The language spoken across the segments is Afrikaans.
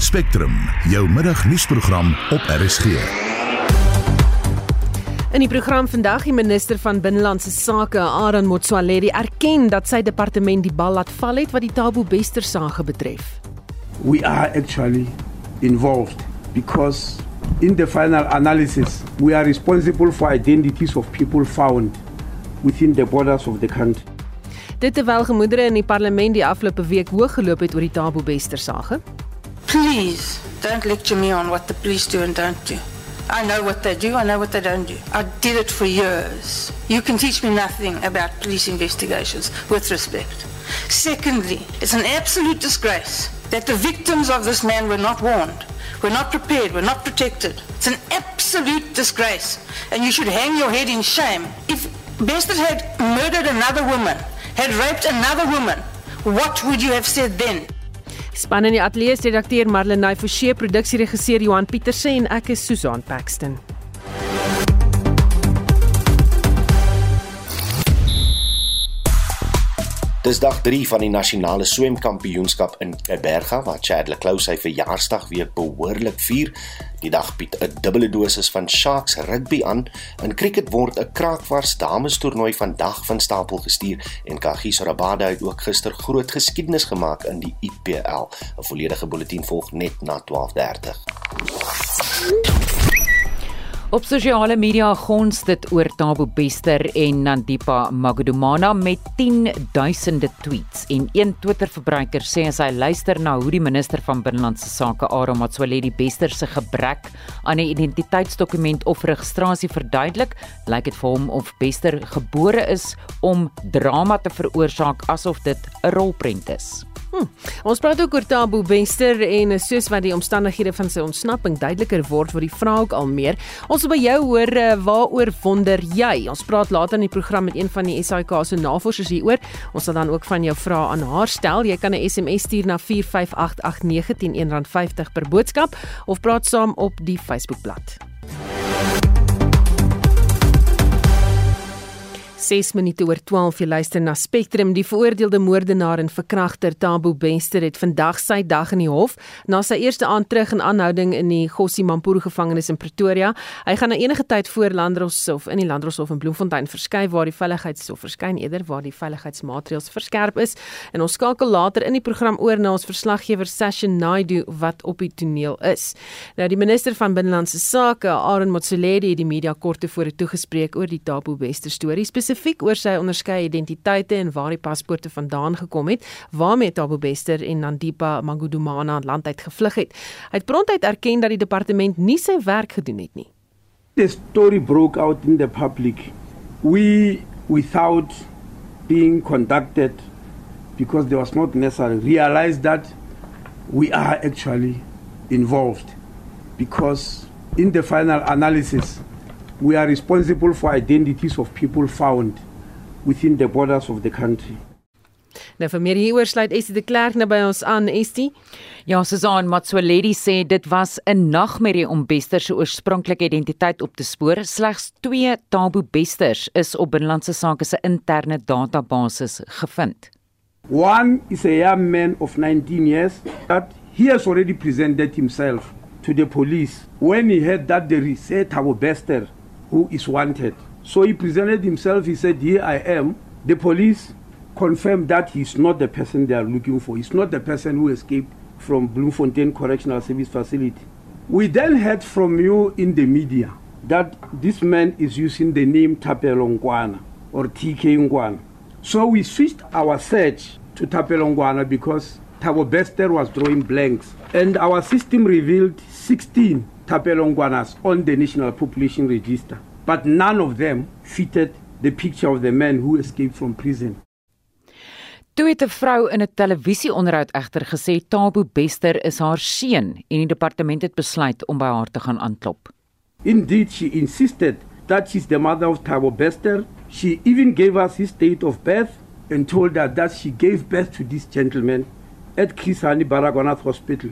Spectrum, jou middagnuusprogram op RSG. In die program vandag die minister van binnelandse sake, Aaron Motsoaledi, erken dat sy departement die bal laat val het wat die Tabo Bester saak betref. We are actually involved because in the final analysis we are responsible for identities of people found within the borders of the country. Dit terwyl gemoedere in die parlement die afgelope week hoog geloop het oor die Tabo Bester saak. Please don't lecture me on what the police do and don't do. I know what they do, I know what they don't do. I did it for years. You can teach me nothing about police investigations, with respect. Secondly, it's an absolute disgrace that the victims of this man were not warned, were not prepared, were not protected. It's an absolute disgrace, and you should hang your head in shame. If Bestard had murdered another woman, had raped another woman, what would you have said then? Span in die ateljee se redakteur Marlenae Forsie, produksieregisseur Johan Pieterse en ek is Susan Paxton. Dis dag 3 van die nasionale swemkampioenskap in Berga waar Chad Leclou sy verjaarsdag weer behoorlik vier. Die dag bied 'n dubbele dosis van Sharks rugby aan. In cricket word 'n kraakvars dames toernooi vandag van stapel gestuur en Kagiso Rabada het ook gister groot geskiedenis gemaak in die IPL. 'n Volledige bulletin volg net na 12:30. Op sosiale media gons dit oor Tabo Bester en Nandipa Magudumana met 10000de tweets en een Twitter-verbruiker sê as hy luister na hoe die minister van binnelandse sake Aaron Motsoaledi Bester se gebrek aan 'n identiteitsdokument of registrasie verduidelik, lyk dit vir hom of Bester gebore is om drama te veroorsaak asof dit 'n rolprent is. Hm. Ons praat ook oor Tabo Bester en soos wat die omstandighede van sy ontsnapping duideliker word, word die vraag ook al meer. Ons wil by jou hoor eh, waaroor wonder jy? Ons praat later in die program met een van die SAIK se navorsers hieroor. Ons sal dan ook van jou vrae aan haar stel. Jy kan 'n SMS stuur na 45889 teen R1.50 per boodskap of praat saam op die Facebookblad. 6 minute oor 12 jy luister na Spectrum die veroordeelde moordenaar en verkragter Tabo Bester het vandag sy dag in die hof na sy eerste aand terug in aanhouding in die Gossie Mampuru gevangenis in Pretoria. Hy gaan na enige tyd voor Landdroshof in die Landdroshof in Bloemfontein verskyf waar die veiligheidshof verskyn eerder waar die veiligheidsmaatreëls verskerp is. En ons skakel later in die program oor na ons verslaggewer Sasha Naidu wat op die toneel is. Nou die minister van binnelandse sake Aaron Motsoaledi het die media kort tevore toegespreek oor die Tabo Bester stories spesifiek oor sy onderskeie identiteite en waar die paspoorte vandaan gekom het, waarmee Tabo Bester en Nandipa Magudumana land uit gevlug het. Hy het prontuit erken dat die departement nie sy werk gedoen het nie. The story broke out in the public. We without being conducted because there was not necessary realized that we are actually involved because in the final analysis we are responsible for identities of people found within the borders of the country. Nou vir meer hieroor sluit Estie de Klerk nou by ons aan Estie. Ja, Susan Matsoaledi sê dit was 'n nagmerrie om Bester se oorspronklike identiteit op te spoor. Slegs 2 Tabo Besters is op binnelandse sake se interne database gevind. One is a young man of 19 years that he has already presented himself to the police when he heard that there is a Tabo Bester who is wanted. So he presented himself, he said, Here I am. The police confirmed that he's not the person they are looking for. He's not the person who escaped from Bloemfontein Correctional Service Facility. We then heard from you in the media that this man is using the name Tapelo Ngwana or TK Ngwana. So we switched our search to Tapelo Ngwana because Tabo Bester was drawing blanks. And our system revealed 16 Tapelongwanas on the National Population Register, but none of them fitted the picture of the man who escaped from prison. Toe het 'n vrou in 'n televisieonderhoud egter gesê Tabo Bester is haar seun en die departement het besluit om by haar te gaan aanklop. Indeed, she insisted that she's the mother of Tabo Bester. She even gave us his date of birth and told us that she gave birth to this gentleman at Chris Hani Baragwanath Hospital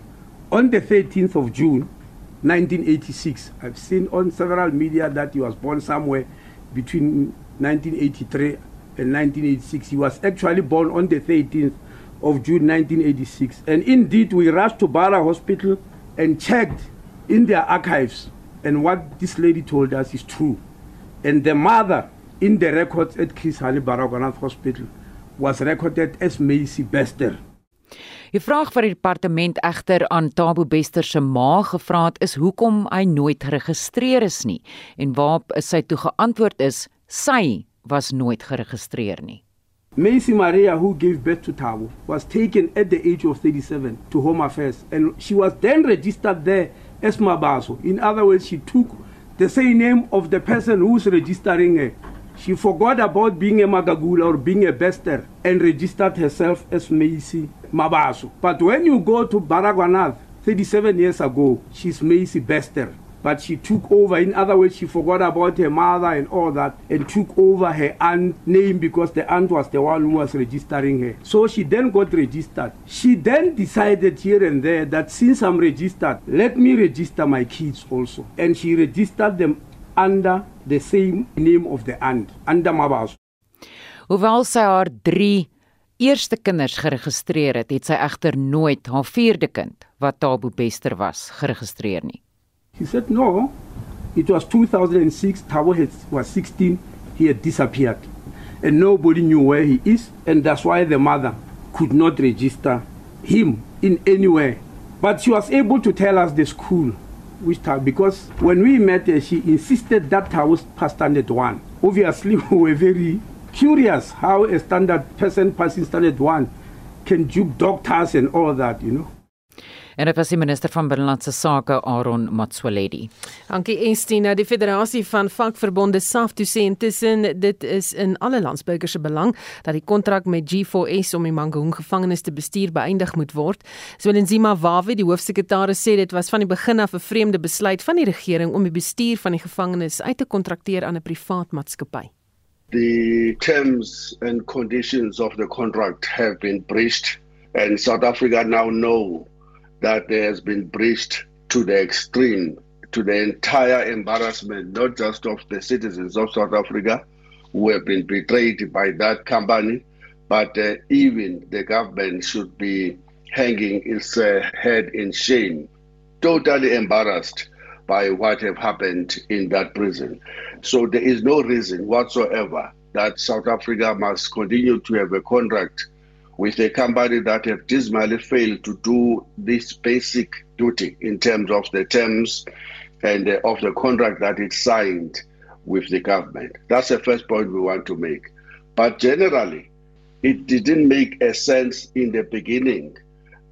on the 13th of June 1986. I've seen on several media that he was born somewhere between 1983 and 1986. He was actually born on the 13th of June 1986. And indeed, we rushed to Bara Hospital and checked in their archives. And what this lady told us is true. And the mother in the records at Chris Hani Baragwanath Hospital was recorded as Macy Bester. Die vraag wat die departement egter aan Tabo Bester se ma gevra het is hoekom hy nooit geregistreer is nie en waarop sy toe geantwoord is sy was nooit geregistreer nie. Macy Maria who gave birth to Tabo was taken at the age of 37 to Home Affairs and she was then registered there as Mabaso. In other words, she took the same name of the person who's registering her. She forgot about being a Magagula or being a Bester and registered herself as Macy Mabaso. But when you go to Baragwanath 37 years ago, she's Macy Bester. But she took over. In other words, she forgot about her mother and all that and took over her aunt's name because the aunt was the one who was registering her. So she then got registered. She then decided here and there that since I'm registered, let me register my kids also. And she registered them under the same name of the aunt, under Mabaso. Hoewel sy haar 3 eerste kinders geregistreer het, het sy egter nooit haar vierde kind, wat Tabo Bester was, geregistreer nie. He said no. It was 2006. Tabo was 16. He had disappeared, and nobody knew where he is, and that's why the mother could not register him in any way. But she was able to tell us the school which Tabo, because when we met her, she insisted that I was passed standard one. Obviously, we were very curious how a standard person passing standard one can dupe doctors and all that, you know. En dit was die minister van binnelandse sake Aaron Matsoaledi. Dankie Estina, die Federasie van Vakverbonde SAFTU sê intussen dit is in alle landsburgers se belang dat die kontrak met G4S om die Mangaung gevangenes te bestuur beëindig moet word. Swelenzima Wawe, die hoofsekretaris sê dit was van die begin af 'n vreemde besluit van die regering om die bestuur van die gevangenes uit te kontrakteer aan 'n privaat maatskappy. The terms and conditions of the contract have been breached and South Africa now know that there has been breached to the extreme, to the entire embarrassment, not just of the citizens of South Africa who have been betrayed by that company, but uh, even the government should be hanging its uh, head in shame, totally embarrassed by what have happened in that prison. So there is no reason whatsoever that South Africa must continue to have a contract with a company that have dismally failed to do this basic duty in terms of the terms and uh, of the contract that it signed with the government. That's the first point we want to make. But generally, it didn't make a sense in the beginning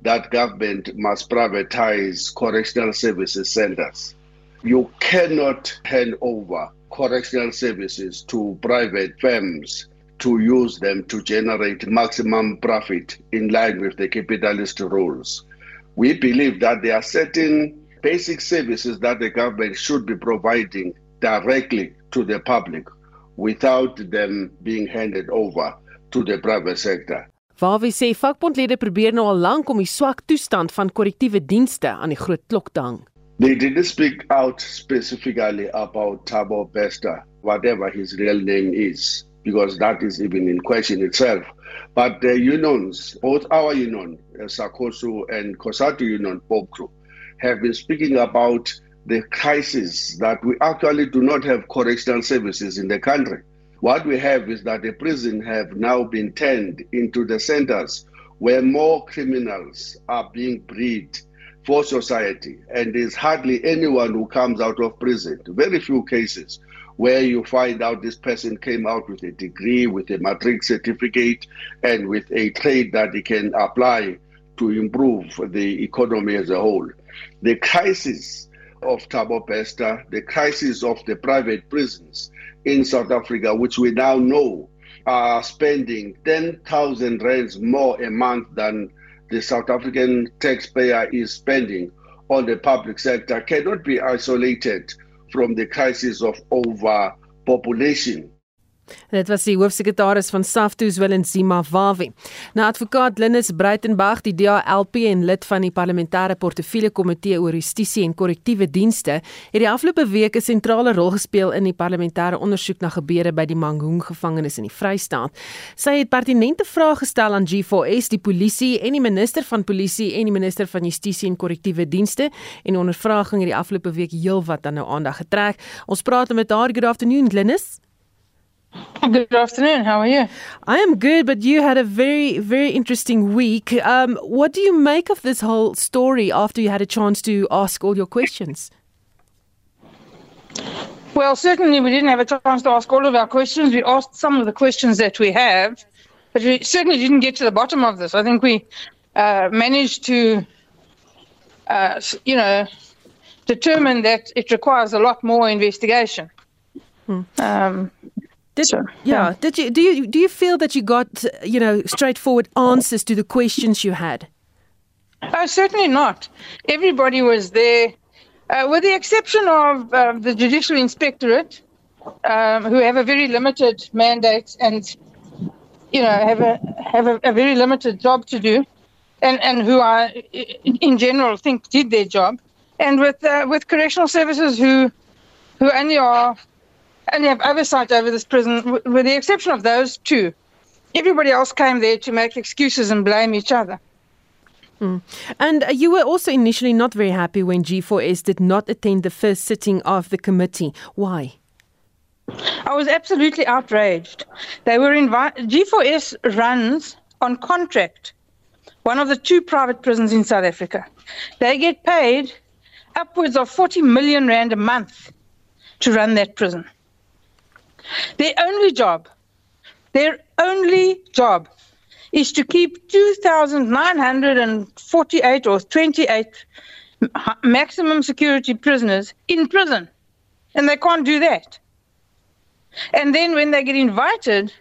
that government must privatize correctional services centers. You cannot hand over correctional services to private firms to use them to generate maximum profit in line with the capitalist rules. We believe that there are certain basic services that the government should be providing directly to the public without them being handed over to the private sector. Waarby sê vakbondlede probeer nou al lank om die swak toestand van korrektiewe dienste aan die groot klok te hang. They didn't speak out specifically about Tabo Bester, whatever his real name is. Because that is even in question itself. But the unions, both our union, uh, Sakosu and Kosatu Union, Bokru, have been speaking about the crisis that we actually do not have correctional services in the country. What we have is that the prison have now been turned into the centers where more criminals are being bred for society. And there's hardly anyone who comes out of prison, very few cases, where you find out this person came out with a degree, with a matric certificate, and with a trade that he can apply to improve the economy as a whole. The crisis of Thabo Bester, the crisis of the private prisons in South Africa, which we now know are spending 10,000 rands more a month than the South African taxpayer is spending on the public sector, cannot be isolated from the crisis of overpopulation. Dit was die hoofsekretaris van SAFTU Zwelinzima Wawi. Nou advokaat Linus Breitenberg, die DALP en lid van die parlementêre portefeulje komitee oor justisie en korrektiewe dienste, het die afgelope week 'n sentrale rol gespeel in die parlementêre ondersoek na gebeure by die Mangaung gevangenis in die Vrystaat. Sy het pertinente vrae gestel aan G4S, die polisie en die minister van polisie en die minister van justisie en korrektiewe dienste en die ondervraging het die afgelope week heelwat dan nou aandag getrek. Ons praat met haar. Good afternoon, Linus. Good afternoon. How are you? I am good, but you had a very, very interesting week. Um, what do you make of this whole story after you had a chance to ask all your questions? Well, certainly we didn't have a chance to ask all of our questions. We asked some of the questions that we have, but we certainly didn't get to the bottom of this. I think we uh, managed to, uh, you know, determine that it requires a lot more investigation. Hmm. Um, did, so, yeah. yeah. Did you do you do you feel that you got you know straightforward answers to the questions you had? Uh, certainly not. Everybody was there, uh, with the exception of uh, the Judicial Inspectorate, um, who have a very limited mandate and you know have a have a, a very limited job to do, and and who I in general think did their job, and with uh, with correctional services who who only are and have oversight over this prison, with the exception of those two. Everybody else came there to make excuses and blame each other. Mm. And uh, you were also initially not very happy when G4S did not attend the first sitting of the committee. Why? I was absolutely outraged. They were invited. G4S runs on contract one of the two private prisons in South Africa. They get paid upwards of 40 million rand a month to run that prison. Their only job, their only job is to keep 2,948 or 28 maximum security prisoners in prison. And they can't do that. And then when they get invited,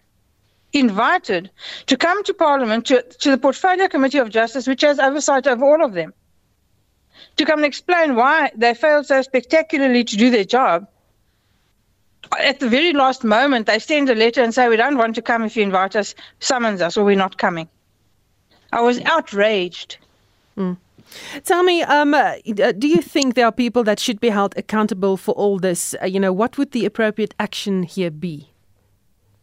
invited to come to Parliament, to, to the Portfolio Committee of Justice, which has oversight over all of them, to come and explain why they failed so spectacularly to do their job, at the very last moment, they send a letter and say, We don't want to come if you invite us, summons us, or we're not coming. I was outraged. Mm. Tell me, um, uh, do you think there are people that should be held accountable for all this? Uh, you know, what would the appropriate action here be?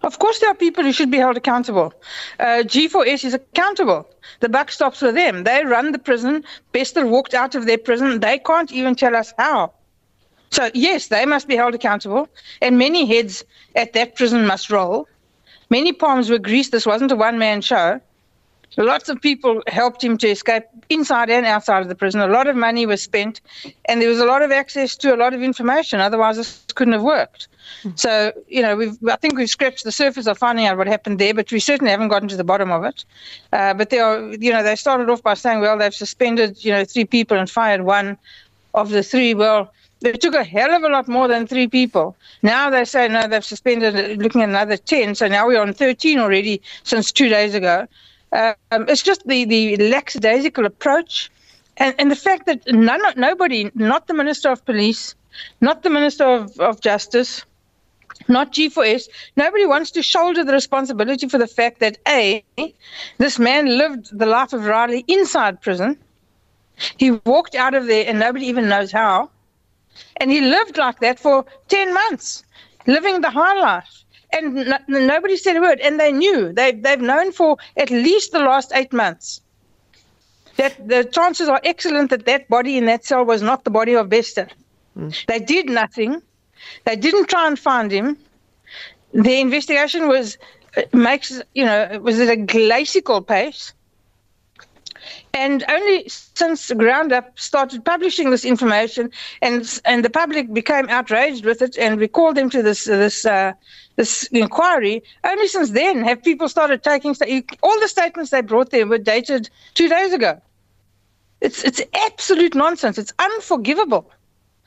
Of course, there are people who should be held accountable. Uh, G4S is accountable. The buck stops with them. They run the prison. Bester walked out of their prison. They can't even tell us how. So, yes, they must be held accountable, and many heads at that prison must roll. Many palms were greased. This wasn't a one man show. Lots of people helped him to escape inside and outside of the prison. A lot of money was spent, and there was a lot of access to a lot of information. Otherwise, this couldn't have worked. So, you know, we've, I think we've scratched the surface of finding out what happened there, but we certainly haven't gotten to the bottom of it. Uh, but they are, you know, they started off by saying, well, they've suspended, you know, three people and fired one of the three. Well, they took a hell of a lot more than three people. Now they say, no, they've suspended, looking at another 10. So now we're on 13 already since two days ago. Um, it's just the, the lackadaisical approach and, and the fact that none, nobody, not the Minister of Police, not the Minister of, of Justice, not G4S, nobody wants to shoulder the responsibility for the fact that A, this man lived the life of Riley inside prison. He walked out of there and nobody even knows how. And he lived like that for 10 months, living the high life. And no, nobody said a word. And they knew, they, they've known for at least the last eight months that the chances are excellent that that body in that cell was not the body of Bester. Mm. They did nothing. They didn't try and find him. The investigation was uh, makes you know was at a glacial pace. And only since Ground Up started publishing this information, and and the public became outraged with it, and we called them to this this uh, this inquiry. Only since then have people started taking all the statements they brought there were dated two days ago. It's it's absolute nonsense. It's unforgivable.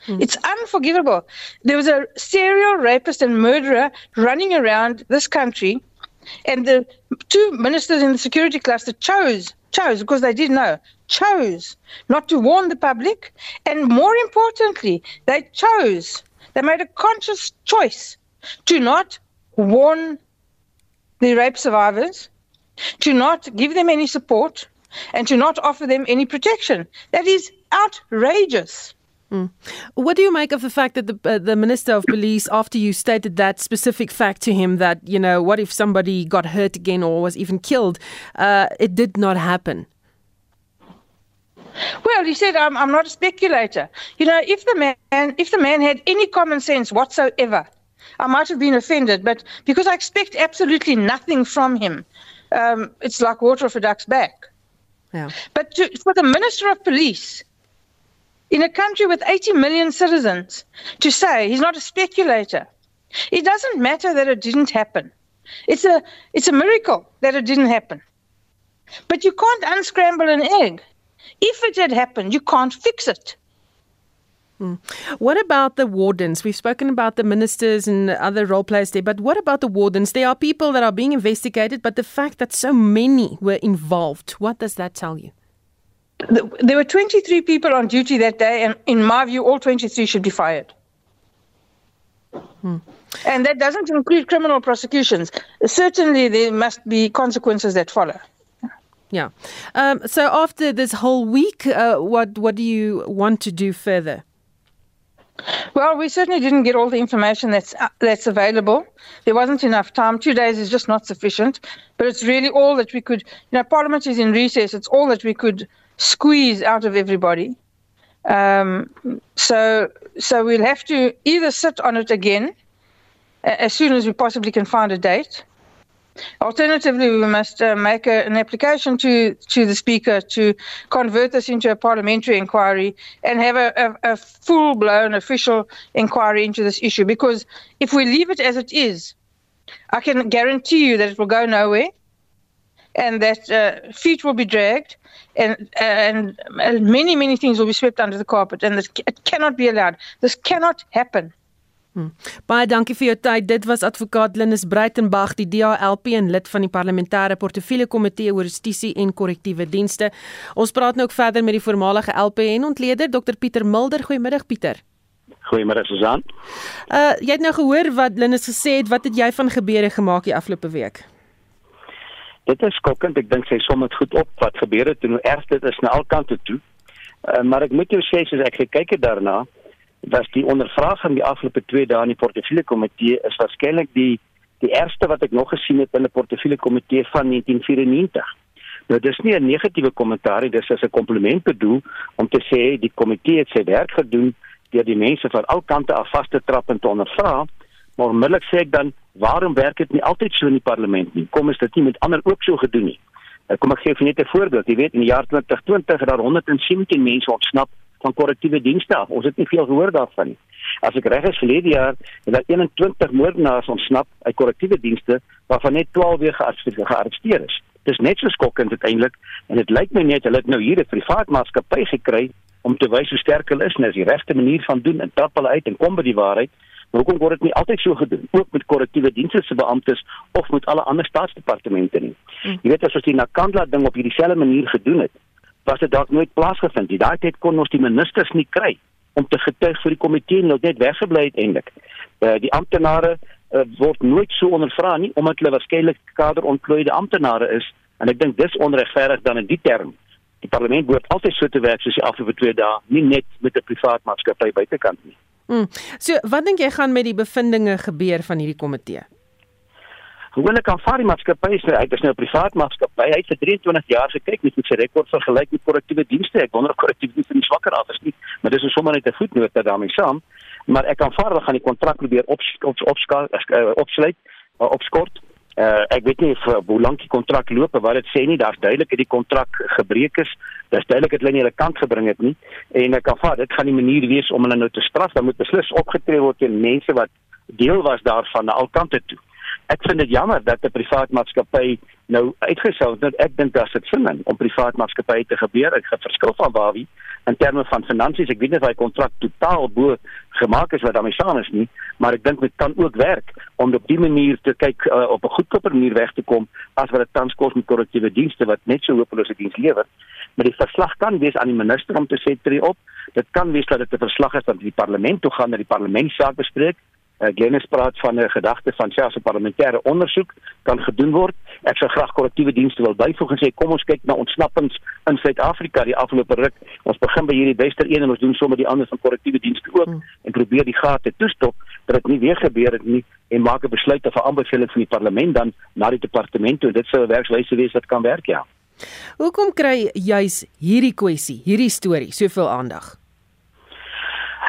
Mm. It's unforgivable. There was a serial rapist and murderer running around this country, and the two ministers in the security cluster chose chose, because they did know, chose not to warn the public. And more importantly, they chose, they made a conscious choice to not warn the rape survivors, to not give them any support, and to not offer them any protection. That is outrageous. Mm. What do you make of the fact that the uh, the minister of police, after you stated that specific fact to him, that you know, what if somebody got hurt again or was even killed, uh, it did not happen? Well, he said, I'm, I'm not a speculator. You know, if the man, if the man had any common sense whatsoever, I might have been offended. But because I expect absolutely nothing from him, um, it's like water off a duck's back. Yeah. But to, for the minister of police, in a country with 80 million citizens, to say he's not a speculator, it doesn't matter that it didn't happen. It's a it's a miracle that it didn't happen. But you can't unscramble an egg. If it had happened, you can't fix it. Hmm. What about the wardens? We've spoken about the ministers and other role players there, but what about the wardens? There are people that are being investigated, but the fact that so many were involved, what does that tell you? There were 23 people on duty that day, and in my view, all 23 should be fired. Hmm. And that doesn't include criminal prosecutions. Certainly, there must be consequences that follow. Yeah. Um, so after this whole week, uh, what what do you want to do further? Well, we certainly didn't get all the information that's uh, that's available. There wasn't enough time. Two days is just not sufficient. But it's really all that we could. You know, Parliament is in recess. It's all that we could squeeze out of everybody. Um, so so we'll have to either sit on it again as soon as we possibly can find a date Alternatively, we must uh, make a, an application to, to the Speaker to convert this into a parliamentary inquiry and have a, a, a full blown official inquiry into this issue. Because if we leave it as it is, I can guarantee you that it will go nowhere and that uh, feet will be dragged and, and, and many, many things will be swept under the carpet. And this, it cannot be allowed. This cannot happen. Hmm. Baie dankie vir jou tyd. Dit was advokaat Linus Breitenberg, die DALP en lid van die parlementêre portefeulje komitee oor justisie en korrektiewe dienste. Ons praat nou ook verder met die voormalige LPN ontleder Dr Pieter Mulder. Goeiemiddag Pieter. Goeiemiddag Susan. Uh jy het nou gehoor wat Linus gesê het. Wat het jy van gebeure gemaak die afgelope week? Dit is skokkend. Ek dink sy som dit goed op wat gebeur het en hoe erg dit is na al kante toe. Uh, maar ek moet jou sê as ek gekyk het daarna, was die ondervraging die afgelope 2 dae in die portefeulje komitee is waarskynlik die die eerste wat ek nog gesien het in 'n portefeulje komitee van 1994. Nou dis nie 'n negatiewe kommentaar nie, dis as 'n kompliment bedoel om te sê die komitee het sy werk gedoen deur die mense van al kante af vas te trap en te ondervra. Maar onmiddellik sê ek dan, waarom werk dit nie altyd so in die parlement nie? Kom is dit nie met ander ook so gedoen nie? Kom ek gee vir net 'n voorbeeld. Jy weet in die jaar 2020 het daar 117 mense ontsnap van korrektiewe dienste af. Ons het nie veel gehoor daarvan nie. As ek reg is, verlede jaar het daar 21 moordenaars ontsnap uit korrektiewe dienste waarvan net 12 weer gearresteer is. Dis net so skokkend uiteindelik en dit lyk my net hulle het nou hier 'n privaat maatskappy gekry om te wys hoe sterk hulle is en is die regte manier van doen en trap hulle uit en kom by die waarheid. Maar hoekom word dit nie altyd so gedoen ook met korrektiewe dienste se beamptes of met alle ander staatsdepartemente nie? Hmm. Jy weet as ons die Nakandla ding op hierdie selfde manier gedoen het, was dit dalk nooit plaasgevind nie. Daai tyd kon ons die ministers nie kry om te getuig vir die komitee en net weggebly het eintlik. Uh, die amptenare uh, word nooit so ondervra nie omdat hulle waarskynlik kaderontplooide amptenare is en ek dink dis onregverdig dan in die term. Die parlement moet altyd so te werk soos die afgelope 2 dae, nie net met 'n privaat maatskappy buitekant nie. Mm. So, wat dink jy gaan met die bevindinge gebeur van hierdie komitee? Gewone Kanfari maatskappy is nou, hy is nou 'n privaat maatskappy. Hy het vir 23 jaar gekyk met met sy rekord vergelyk met korrektiewe dienste. Ek wonder of korrektiewe dienste nie swakker af is nie, maar dis sommer net 'n voetnoot daarmee saam. Maar ek kan vaar gaan die kontrak probeer op op opskaal uh, opsluit uh, opskort. Uh, ek weet nie of, uh, hoe lank die kontrak loop of wat dit sê nie. Daar's duidelik dat die kontrak gebreek is. Daar's duidelik dat hulle nie hulle kant gebring het nie. En ek kan vaar dit gaan die manier wees om hulle nou te straf. Daar moet beslis opgetree word teen mense wat deel was daarvan na al kante toe ek vind dit jammer dat 'n privaat maatskappy nou uitgesou het. Ek dink daar's dit sin in om privaat maatskappye te gebeur. Ek het verskil van waar wie in terme van finansies. Ek weet nie of hy kontrak totaal bo gemaak is wat daarmee saam is nie, maar ek dink dit kan ook werk om op die manier te kyk uh, op 'n goedkoper manier weg te kom as wat dit tans kos met korrektiewe dienste wat net so hopelose diens lewer. Maar die verslag kan wees aan die minister om te sê tree op. Dit kan wees dat dit 'n verslag is wat die parlement toe gaan, dat die parlement saak bespreek Uh, Glennis praat van 'n gedagte van selfs 'n parlementêre ondersoek kan gedoen word. Ek sou graag korrektiewe dienste wil byvoeg en sê kom ons kyk na ontsnappings in Suid-Afrika die afgelope ruk. Ons begin by hierdie Wester 1 en ons doen sommer die ander van korrektiewe dienste ook hmm. en probeer die gate toestop dat dit nie weer gebeur het nie en maak 'n besluit of 'n aanbeveling van die parlement dan na die departement toe. Dit sou 'n werkswyse wees wat kan werk, ja. Hoekom kry juis hierdie kwessie, hierdie storie soveel aandag?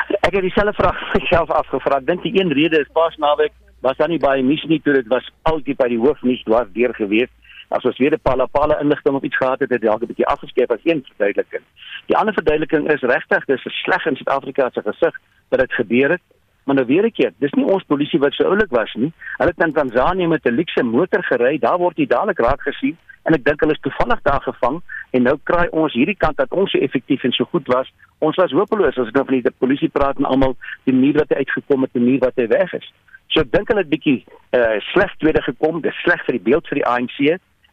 Ek het dieselfde vraag myself afgevra. Dink die een rede is pas naweek was dan nie baie nuus nie toe dit was altyd by die hoofnuus dwars deur gewees. As ons weer 'n pala pala inligting op iets gehad het, het dit dalk 'n bietjie afgeskep as een verduideliking. Die ander verduideliking is regtig dis 'n sleg in Suid-Afrika se gesig dat dit gebeur het. Maar nou weer 'n keer, dis nie ons polisie wat so oulik was nie. Hulle het in Tanzanië met 'n luxe motor gery. Daar word jy dadelik raak gesien en ek dink hulle is toevallig daar gevang en nou kry ons hierdie kant dat ons so effektief en so goed was. Ons was hopeloos as ek nou van die polisie praat en almal die manier wat hy uitgekom het, die manier wat hy weg is. So ek dink hulle het bietjie uh, sleg tweede gekom, dis sleg vir die beeld vir die ANC,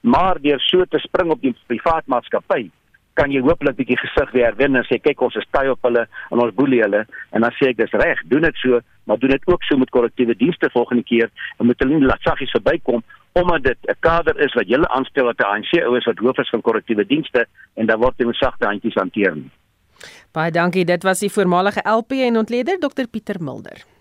maar deur so te spring op die privaat maatskappy kan jy hopelik bietjie gesig weer herwin en sê kyk ons is taai op hulle en ons boelie hulle en dan sê ek dis reg doen dit so maar doen dit ook so met korrektiewe dienste volgende keer en moet hulle nie laat saggies verbykom omdat dit 'n kader is wat julle aanstel wat 'n ANC ouers wat hoof is van korrektiewe dienste en dan word dit met sagte handjies hanteer baie dankie. Dit was die voormalige LP en ontleder Dr Pieter Mulder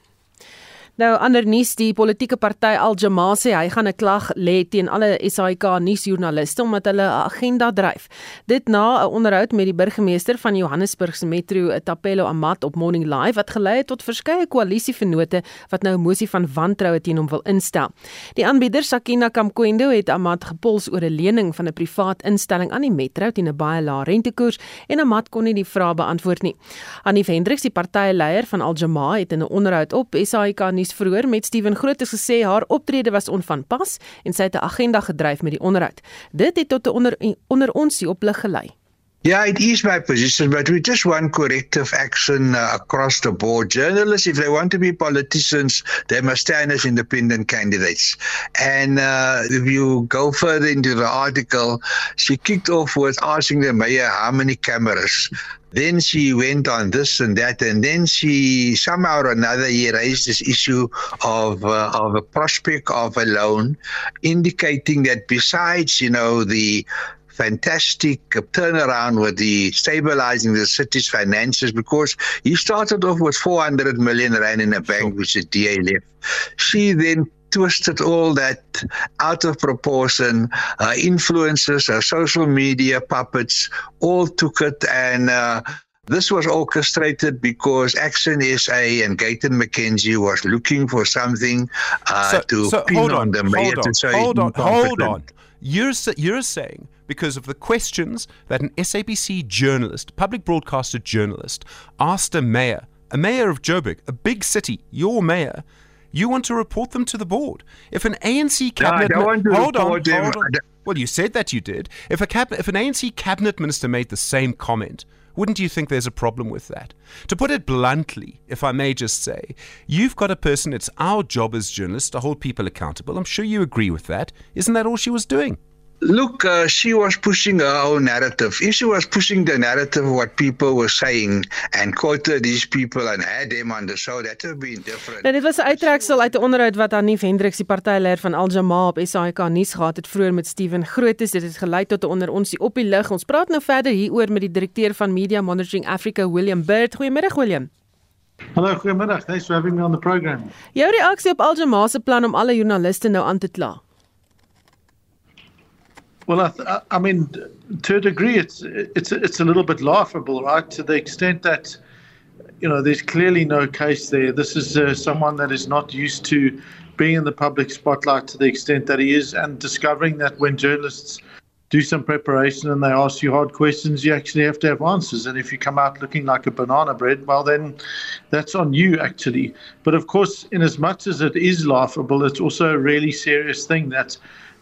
Nou ander nuus, die politieke party Al Jamaa sê hy gaan 'n klag lê teen alle SAK nuusjoernaliste omdat hulle 'n agenda dryf. Dit na 'n onderhoud met die burgemeester van Johannesburg se metro, Tapelo Amat op Morning Live wat gelei het tot verskeie koalisievennote wat nou 'n mosie van wantroue teen hom wil instel. Die aanbieder Sakina Kamkwendo het Amat gepols oor 'n lening van 'n privaat instelling aan die metro teen 'n baie lae rentekoers en Amat kon nie die vrae beantwoord nie. Annie Hendriks, die partyleier van Al Jamaa, het in 'n onderhoud op SAK nuus vroeër met Steven Grootes gesê haar optrede was onvanpas en sy het 'n agenda gedryf met die onderhoud. Dit het tot 'n onder onder ons die oplig gelei. Yeah, it is my position, but we just want corrective action uh, across the board. Journalists, if they want to be politicians, they must stand as independent candidates. And uh, if you go further into the article, she kicked off with asking the mayor how many cameras. Then she went on this and that, and then she somehow or another he raised this issue of uh, of a prospect of a loan, indicating that besides you know the fantastic turnaround with the stabilizing the city's finances because he started off with 400 million rand in a bank, which is DA left. She then twisted all that out of proportion. Uh, influencers, uh, social media puppets, all took it and. Uh, this was orchestrated because Action SA and Gayton McKenzie was looking for something uh, so, to so pin on, on the mayor hold on, to say hold on, hold on. You're you're saying because of the questions that an SABC journalist, public broadcaster journalist, asked a mayor, a mayor of Joburg, a big city, your mayor, you want to report them to the board. If an ANC cabinet no, hold, on, hold on, Well, you said that you did. If a cab- if an ANC cabinet minister made the same comment, wouldn't you think there's a problem with that? To put it bluntly, if I may just say, you've got a person, it's our job as journalists to hold people accountable. I'm sure you agree with that. Isn't that all she was doing? Look, uh, she was pushing her own narrative. If she was pushing the narrative of what people were saying and quoted these people and had them on the show, that would have been different. Nou, dit was 'n uittreksel uit 'n onderhoud wat Annie Hendriks, die partyleier van Al Jamaa op SAK nuus gehad het vroeër met Steven Grootes. Dit het gelei tot 'n onder ons die op die lig. Ons praat nou verder hieroor met die direkteur van Media Monitoring Africa, William Bird. Goeiemiddag, William. Hallo, goeiemiddag. Thanks for having me on the program. Jou reaksie op Al Jamaa se plan om alle joernaliste nou aan te kla? Well, I, th- I mean, to a degree, it's it's it's a little bit laughable, right? To the extent that you know there's clearly no case there. This is uh, someone that is not used to being in the public spotlight to the extent that he is, and discovering that when journalists do some preparation and they ask you hard questions, you actually have to have answers. And if you come out looking like a banana bread, well, then that's on you, actually. But of course, in as much as it is laughable, it's also a really serious thing that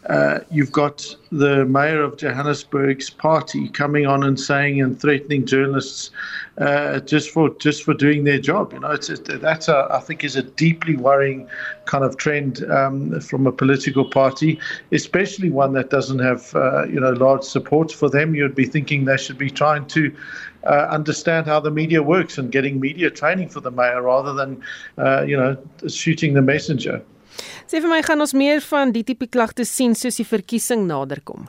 uh, you've got the mayor of Johannesburg's party coming on and saying and threatening journalists uh, just for just for doing their job. You know, it's, that's a, I think is a deeply worrying kind of trend um, from a political party, especially one that doesn't have uh, you know large support for them. You'd be thinking they should be trying to. Uh, understand how the media works and getting media training for the mayor rather than, uh, you know, shooting the messenger. Sê vir my gaan ons meer van die tipe klagte sien soos die verkiesing naderkom.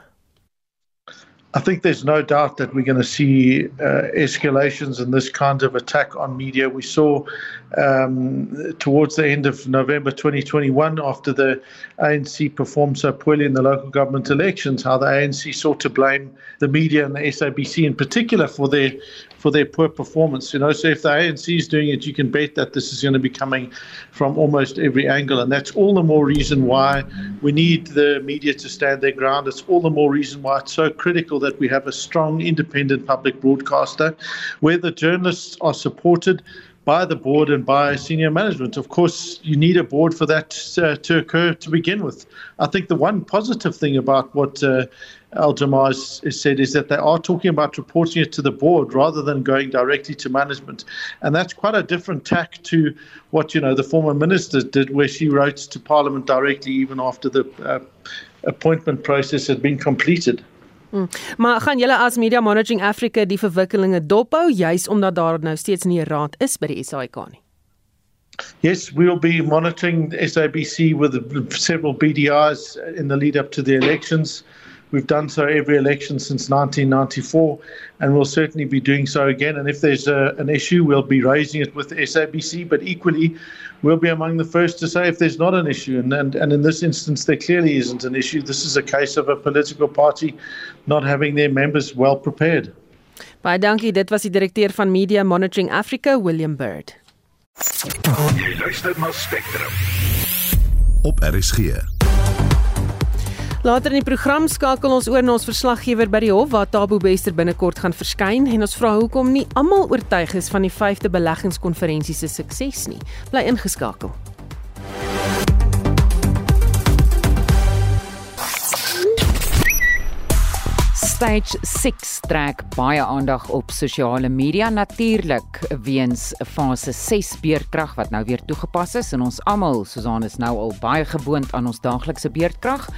I think there's no doubt that we're going to see uh, escalations in this kind of attack on media. We saw um, towards the end of November 2021, after the ANC performed so poorly in the local government elections, how the ANC sought to blame the media and the SABC in particular for their for their poor performance. You know, so if the ANC is doing it, you can bet that this is going to be coming from almost every angle, and that's all the more reason why we need the media to stand their ground. It's all the more reason why it's so critical that we have a strong, independent public broadcaster, where the journalists are supported by the board and by senior management. Of course, you need a board for that uh, to occur to begin with. I think the one positive thing about what uh, Al Jamal has, has said is that they are talking about reporting it to the board rather than going directly to management, and that's quite a different tack to what you know the former minister did, where she wrote to Parliament directly even after the uh, appointment process had been completed. Hmm. Maar gaan julle as Media Monitoring Africa die verwikkelinge dophou juis omdat daar nou steeds nie 'n raad is by die SAIK nie? Yes, we'll be monitoring SABC with several BDRs in the lead up to the elections. We've done so every election since 1994, and we'll certainly be doing so again. And if there's a, an issue, we'll be raising it with the SABC. But equally, we'll be among the first to say if there's not an issue. And, and, and in this instance, there clearly isn't an issue. This is a case of a political party not having their members well prepared. Baie dankie. Dit was die direkteur van Media Monitoring Africa, William Bird. Jy luister na Spectrum. Op RSG. Later in die program skakel ons oor na ons verslaggewer by die hof waar Tabo Bester binnekort gaan verskyn en ons vra hoekom nie almal oortuig is van die 5de beleggingskonferensie se sukses nie. Bly ingeskakel. Stage 6 trek baie aandag op sosiale media natuurlik weens fase 6 beerdkrag wat nou weer toegepas is. En ons almal Susan is nou al baie gewoond aan ons daaglikse beerdkrag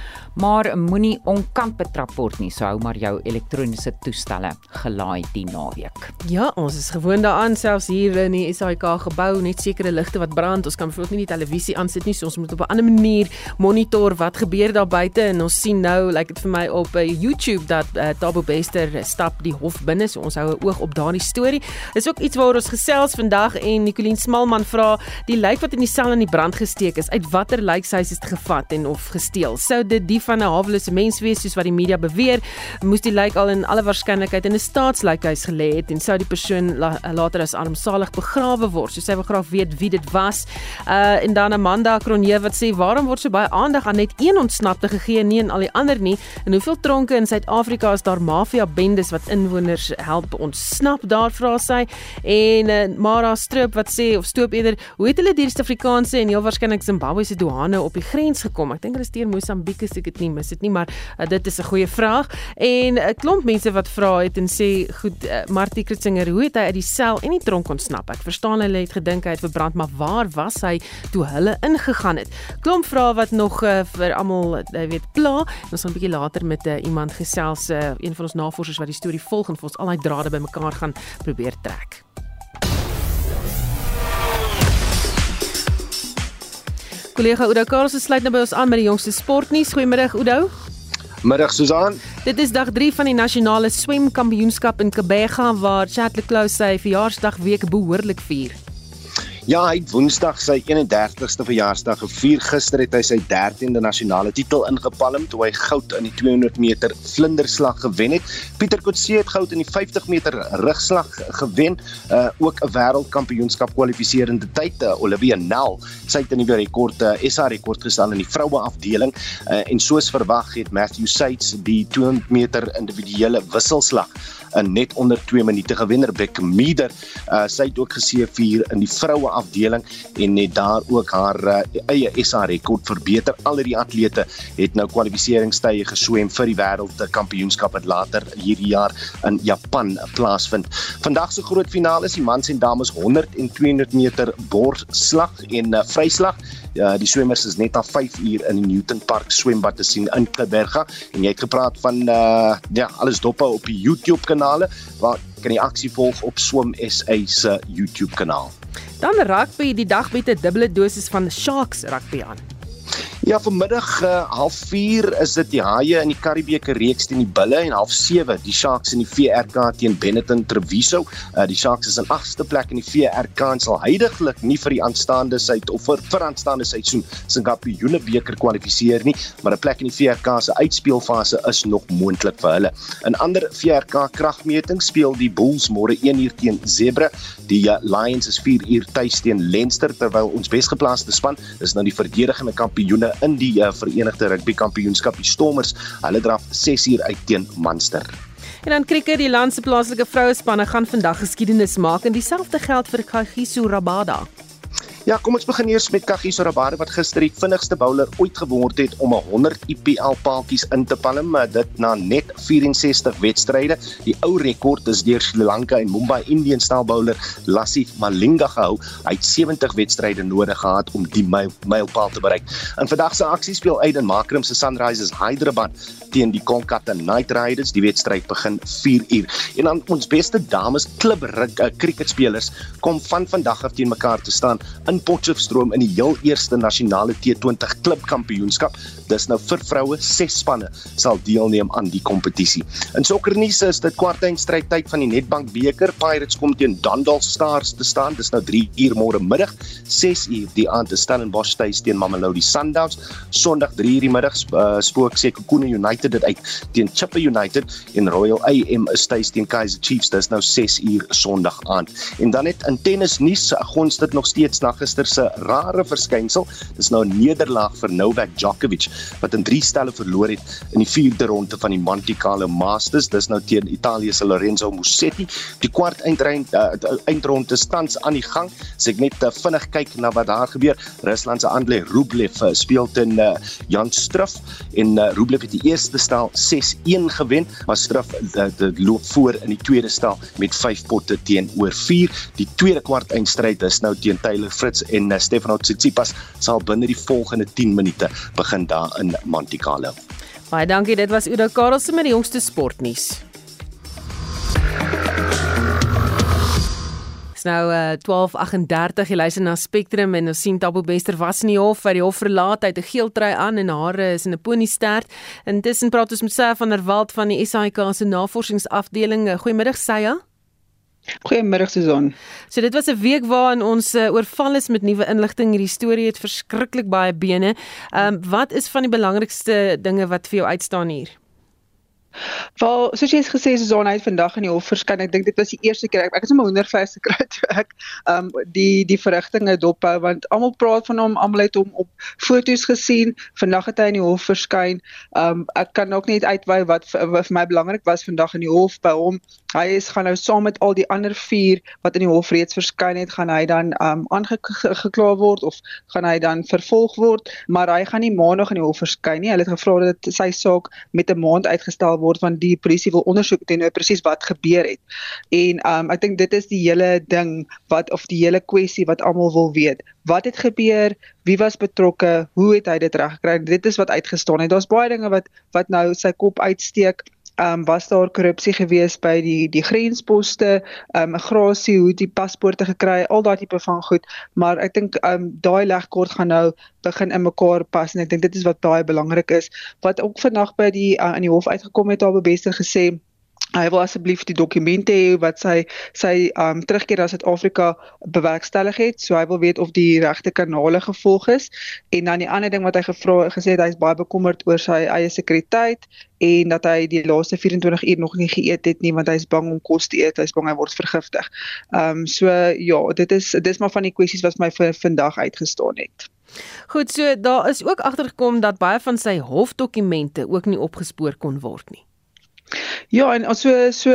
maar moenie onkant betrap word nie. So hou maar jou elektroniese toestelle gelaai die naweek. Ja ons is gewoond daaraan selfs hier in die SAIK gebou net sekere ligte wat brand. Ons kan bijvoorbeeld nie die televisie aansit nie so ons moet op 'n ander manier monitor wat gebeur daar buite en ons sien nou lyk like dit vir my op uh, YouTube dat uh, Tabo Bester stap die hof binne, so ons hou 'n oog op daardie storie. Dis ook iets waaroor ons gesels vandag en Nicoline Smalman vra die lijk wat in die sel in die brand gesteek is, uit watter lijkhuis is dit gevat en of gesteel? Sou dit die van 'n hawelose mens wees soos wat die media beweer? Moes die lijk al in alle waarskynlikheid in 'n staatslijkhuis gelê het en sou die persoon la, later as armsalig begrawe word? So sy wil graag weet wie dit was. Uh en dan Amanda Kronje wat sê waarom word so baie aandag aan net een ontsnapte gegee en nie aan al die ander nie? En hoeveel tronke in Suid-Afrika is daar mafia bendes wat inwoners help ontsnap daar vra sy. En uh, Mara Stroop wat sê of stoop eerder hoe het hulle die Suid-Afrikaanse en heel waarskynlik Zimbabwe se douane op die grens gekom? Ek dink hulle is deur Mosambiek as ek dit nie mis dit nie maar uh, dit is 'n goeie vraag. En 'n uh, klomp mense wat vra het en sê goed uh, Martie Kritzinger hoe het hy uit die sel en die tronk ontsnap? Ek verstaan hulle het gedink hy het verbrand maar waar was hy toe hulle ingegaan het? Klomp vrae wat nog uh, vir almal uh, weet pla. Ons gaan 'n bietjie later met uh, iemand gesels uh, een van ons navorsers wat die storie volg en vir ons al daai drade bymekaar gaan probeer trek. Kollega Oudo Karls sluit nou by ons aan met die jongste sportnuus. Goeiemiddag Oudo. Middag Susan. Dit is dag 3 van die nasionale swemkampioenskap in Kebega waar Chadley Close sy verjaarsdagweek behoorlik vier. Ja, hy het Woensdag sy 31ste verjaarsdag gevier. Gister het hy sy 13de nasionale titel ingepalm toe hy goud in die 200 meter vlinderslag gewen het. Pieter Kotse het goud in die 50 meter rugslag gewen, uh, ook 'n wêreldkampioenskap kwalifiserende tyd. Uh, Olivia Nel, sy het 'n nuwe rekord, uh, SA rekord gestel in die vroue afdeling uh, en soos verwag het Matthew Seitz die 200 meter individuele wisselslag in net onder 2 minute gewen. Rebecca Meader, uh, sy het ook geseëvier in die vroue afdeling en het daar ook haar uh, eie SA rekord verbeter. Al die atlete het nou kwalifiseringstye geswem vir die wêreldkampioenskap wat later hierdie jaar in Japan plaasvind. Vandag se groot finale is die mans en dames 100 en 200 meter borsslag en uh, vryslag. Ja, die swemmers is net na 5 uur in die Newton Park swembad te sien in Klipberga en jy het gepraat van uh ja, alles dop op die YouTube kanale waar kan die aksie volg op Swim SA se YouTube kanaal. Dan rugby, die dag met 'n dubbele dosis van Sharks rugby aan. Ja, vanmiddag uh, half 4 is dit die Haie in die Karibeeke reeks teen die Bulle en half 7 die Sharks in die VRK teen Benetton Treviso. Uh, die Sharks is in 8ste plek in die VRK en sal heidaglik nie vir die aanstaande seit of vir vir aanstaande seisoen se Kampioenebeker kwalifiseer nie, maar 'n plek in die VRK se uitspeelfase is nog moontlik vir hulle. In ander VRK kragmeting speel die Bulls môre 1 uur teen Zebra. Die uh, Lions is 4 uur tuis teen Leinster terwyl ons besgeplaaste span is nou die verdedigende kampioene in die uh, Verenigde Rugby Kampioenskap die Stormers. Hulle draf 6 uur uit teen Munster. En dan krieket die land se plaaslike vrouespanne gaan vandag geskiedenis maak en dieselfde geld vir Kagiso Rabada. Ja, kom ons begin eers met Kagiso Rabada wat gister die vinnigste bowler ooit geword het om 'n 100 IPL paaltjies in te palm, dit na net 64 wedstryde. Die ou rekord is deur Sri Lanka en Mumbai Indians stel bowler Lasith Malinga gehou. Hy het 70 wedstryde nodig gehad om die mylpaal te bereik. In vandag se aksie speel Aiden Makram se Sunrisers Hyderabad teen die Kolkata Knight Riders. Die wedstryd begin 4 uur. En dan ons beste dames klub uh, cricketspelers kom van vandag af teen mekaar te staan in Potchefstroom in die heel eerste nasionale T20 klubkampioenskap. Dis nou vir vroue, ses spanne sal deelneem aan die kompetisie. In sokkernuus is dit kwartfinale tyd van die Nedbank beker. Pirates kom teen Dundalk Stars te staan. Dis nou 3 uur môre middag, 6 uur die aand te Stellenbosch tuis teen Mamelodi Sundowns. Sondag 3 uur die middag uh, spook Sekhukhune United dit uit teen Chippa United en Royal AM is tuis teen Kaizer Chiefs. Dis nou 6 uur Sondag aand. En dan net in tennis nuus, gons dit nog steeds na gister se rare verskynsel. Dis nou 'n nederlaag vir Novak Djokovic wat in 3 stelle verloor het in die 4de ronde van die Monte Carlo Masters. Dis nou teen Italië se Lorenzo Musetti. Die kwart eindreind uh, eindronde tans aan die gang. As ek net uh, vinnig kyk na wat daar gebeur, Rusland se Andrei Rublev uh, speel teen uh, Jan Struff en uh, Rublev het die eerste stel 6-1 gewen, maar Struff uh, loop voor in die tweede stel met 5 potte teenoor 4. Die tweede kwart eindstryd is nou teen Taylor Fritz en uh, Stefano Tsitsipas sal binne die volgende 10 minute begin daar in Monte Carlo. Baie dankie, dit was Udo Karelse met die jongste sportnuus. nou uh, 12:38 jy luister na Spectrum en ons sien Tabo Bester was in die hof by die hof verlaat uit 'n geel trui aan en hare is in 'n pony stert. Intussen praat ons met Sy van der Walt van die SAIK se navorsingsafdeling. Goeiemiddag Sya. Goeiemiddag Susan. So dit was 'n week waarin ons uh, oorval is met nuwe inligting. Hierdie storie het verskriklik baie bene. Ehm um, wat is van die belangrikste dinge wat vir jou uitstaan hier? Wel, soos jy gesê het, Susan het vandag in die hof verskyn. Ek dink dit was die eerste keer ek, ek het sommer wonderfees gekry toe ek um die die verrigtinge dophou want almal praat van hom, almal het hom op foto's gesien. Vandag het hy in die hof verskyn. Um ek kan ook net uitwy wat vir, my belangrik was vandag in die hof by hom. Hy is gaan nou saam met al die ander 4 wat in die hof reeds verskyn het, gaan hy dan um aangekla word of gaan hy dan vervolg word, maar hy gaan nie maandag in die hof verskyn nie. Hulle het gevra dat sy saak met 'n maand uitgestel word word want die polisie wil ondersoek teenoor presies wat gebeur het. En um ek dink dit is die hele ding wat of die hele kwessie wat almal wil weet. Wat het gebeur? Wie was betrokke? Hoe het hy dit reggekry? Dit is wat uitgestaan het. Daar's baie dinge wat wat nou sy kop uitsteek ehm um, was daar korrupsie gewees by die die grensposte, ehm um, migrasie, hoe die paspoorte gekry, al daai tipe van goed, maar ek dink ehm um, daai legkort gaan nou begin in mekaar pas en ek dink dit is wat baie belangrik is. Wat ook vandag by die uh, in die hof uitgekom het, daar bevestig gesê hy wil asseblief die dokumente hê wat sy sy um terugkeer na Suid-Afrika bewerkstellig het. So hy wil weet of die regte kanale gevolg is. En dan die ander ding wat hy gevra gesê het hy's baie bekommerd oor sy eie sekuriteit en dat hy die laaste 24 uur nog nie geëet het nie want hy's bang om kos te eet. Hy's bang hy word vergiftig. Um so ja, dit is dis maar van die kwessies wat my vir vandag uitgestaan het. Goed, so daar is ook agtergekom dat baie van sy hofdokumente ook nie opgespoor kon word nie. Ja, en so so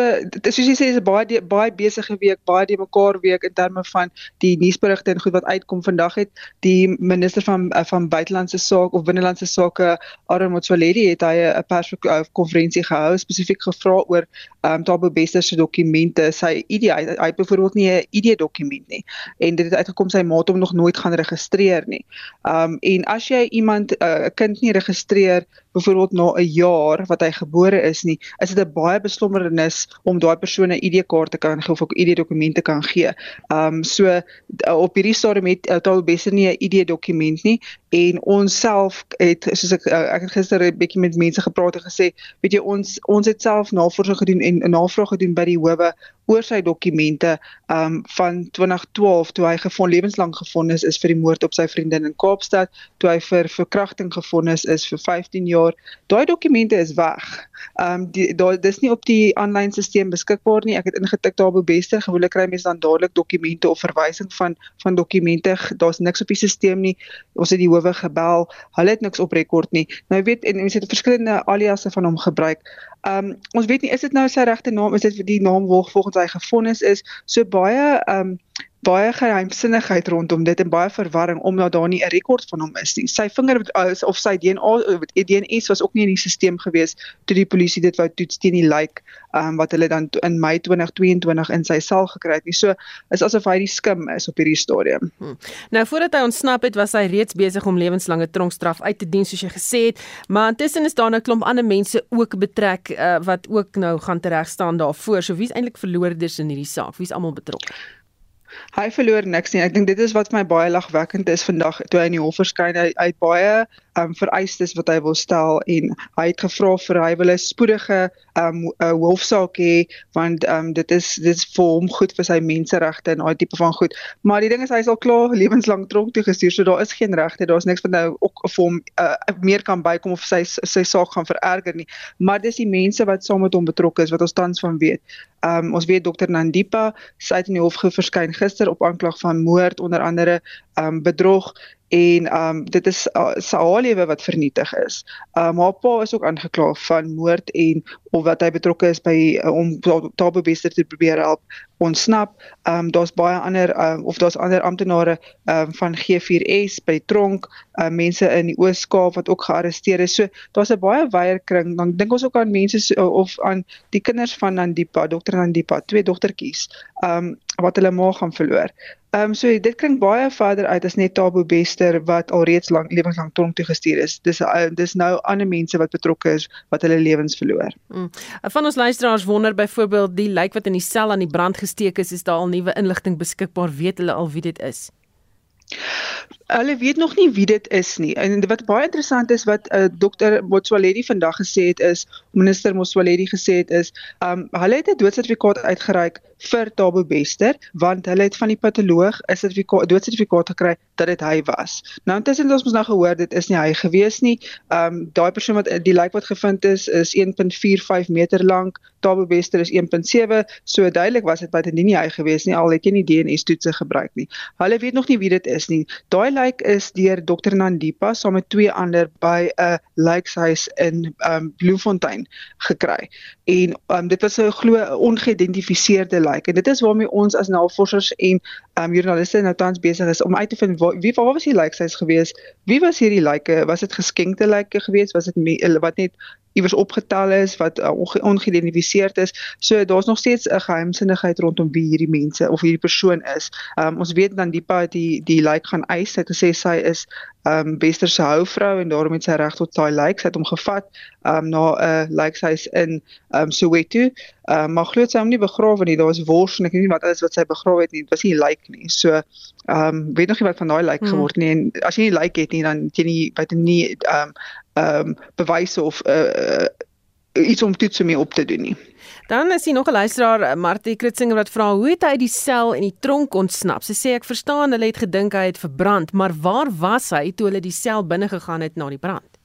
soos jy sê is 'n baie baie besige week, baie die mekaar week in terme van die nuusberigte en goed wat uitkom vandag het die minister van eh, van buitelandse sake of binnelandse sake Aaron Motsoaledi het hy 'n perskonferensie gehou spesifiek gevra oor ehm um, Tabo Bester se dokumente, sy ID hy, hy het byvoorbeeld nie 'n ID dokument nie en dit het uitgekom sy maat hom nog nooit gaan registreer nie. Ehm um, en as jy iemand eh, 'n uh, kind nie registreer byvoorbeeld na 'n jaar wat hy gebore is nie, is dit 'n baie beslommernis om daai persoon 'n ID-kaart te kan gee of 'n ID-dokument te kan gee. Ehm um, so op hierdie stadium het uh, Taal Besser nie 'n ID-dokument nie en ons self het soos ek uh, ek het gister 'n bietjie met mense gepraat en gesê, weet jy ons ons het self navorsing gedoen en 'n navraag gedoen by die howe oor sy dokumente um van 2012 toe hy gevind lewenslang gefonnis is vir die moord op sy vriendin in Kaapstad, toe hy vir verkrachting gefonnis is vir 15 jaar. Daai dokumente is weg. Um die daai dis nie op die aanlyn stelsel beskikbaar nie. Ek het ingetik daar op Bester, gewoonlik kry mense dan dadelik dokumente of verwysing van van dokumente. Daar's niks op die stelsel nie. Ons het die howe gebel. Hulle het niks op rekord nie. Nou weet en mense het verskillende aliasse van hom gebruik. Um, ons weet nie is dit nou sy regte naam is dit die naam volgens hy gefonnis is. So baie ehm um, baie geheimsinnigheid rondom dit en baie verwarring omdat daar nie 'n rekord van hom is nie. Sy vinger of sy DNA DNA was ook nie in die stelsel gewees toe die polisie dit wou toets teen die lijk um, wat hulle dan in Mei 2022 in sy sel gekry het. Nie so is asof hy die skim is op hierdie stadium. Hmm. Nou voordat hy ontsnap het, was hy reeds besig om lewenslange tronkstraf uit te dien soos jy gesê het, maar intussen is daar 'n klomp ander mense ook betrek uh, wat ook nou gaan tereg staan daarvoor. So wie's eintlik verloorders in hierdie saak? Wie's almal betrokke? Hy verloor niks nie. Ek dink dit is wat my baie lagwekkend is vandag toe hy in die hof verskyn. Hy het baie um, vereistes wat hy wil stel en hy het gevra vir hy wil 'n spoedige um, hofsaak hê want um, dit is dit is vir hom goed vir sy menseregte en daai tipe van goed. Maar die ding is hy sal klaar lewenslang tronk toe gestuur, so daar is geen regte. Daar's niks wat nou ook vir hom uh, meer kan bykom of sy sy saak gaan vererger nie. Maar dis die mense wat saam met hom betrokke is wat ons tans van weet. Um, ons weet dokter Nandipa sy het in die hof verskyn gister op aanklag van moord onder andere um, bedrog en um dit is uh, sy lewe wat vernietig is. Um haar pa is ook aangekla van moord en of wat hy betrokke is by uh, om Tabo Bester te probeer help ontsnap. Um daar's baie ander um, of daar's ander amptenare um van G4S by tronk, um, mense in die Oos-Kaap wat ook gearresteer is. So daar's 'n baie wyeer kring. Dan dink ons ook aan mense so, of aan die kinders van Nandipa, Dr Nandipa, twee dogtertjies, um wat hulle ma gaan verloor. Ehm um, so dit klink baie verder uit as net Tabo Bester wat alreeds lank lewenslang tronk toe gestuur is. Dis uh, dis nou ander mense wat betrokke is wat hulle lewens verloor. Mm. Van ons luisteraars wonder byvoorbeeld die lijk wat in die sel aan die brand gesteek is, is daar al nuwe inligting beskikbaar? Weet hulle al wie dit is? Hulle weet nog nie wie dit is nie. En wat baie interessant is wat uh, dokter Motsoaledi vandag gesê het is, minister Motsoaledi gesê het is, um hulle het 'n doodsertifikaat uitgereik vir Tabo Bester want hulle het van die patoloog 'n sertifikaat doodsertifikaat gekry dat dit hy was. Nou intussen het ons mos nou gehoor dit is nie hy gewees nie. Um daai persoon wat die lijk wat gevind is is 1.45 meter lank. Tabo Bester is 1.7. So duidelik was dit baie nie hy gewees nie al het jy nie DNA toetse gebruik nie. Hulle weet nog nie wie dit is nie. Daai lijk is deur Dr Nandipa saam met twee ander by 'n lijkhuis in um Bloemfontein gekry. En um dit was 'n glo ongeïdentifiseerde lyk. En dit is waarmee ons as navorsers en um joernaliste nou tans besig is om uit te vind waar, wie waar was die lyksys gewees? Wie was hierdie lyke? Was dit geskenkte lyke gewees? Was dit wat net iewers opgetel is wat uh, ongeïdentifiseerd is. So daar's nog steeds 'n geheimsinnigheid rondom wie hierdie mense of hierdie persoon is. Um ons weet dan die pa die die like gaan eis. Hy het gesê sy is um Wester se houvrou en daarom het sy reg tot daai like. Sy het hom gevat um na 'n uh, likehuis in um Soweto. Um maar glo sy hom nie begrawe nie. Daar was wors en ek weet nie wat alles wat sy begrawe het nie. Dit was nie like nie. So um weet nog nie wat van daai like hmm. geword nie en as jy nie like het nie dan jy nie wat nie um ehm um, bewyse of uh, iets om toets mee op te doen nie. Dan is hier nog 'n luisteraar, eh, Martie Kritzinger wat vra hoe het hy die sel en die tronk ontsnap? Sy sê ek verstaan hulle het gedink hy het verbrand, maar waar was hy toe hulle die sel binne gegaan het na die brand?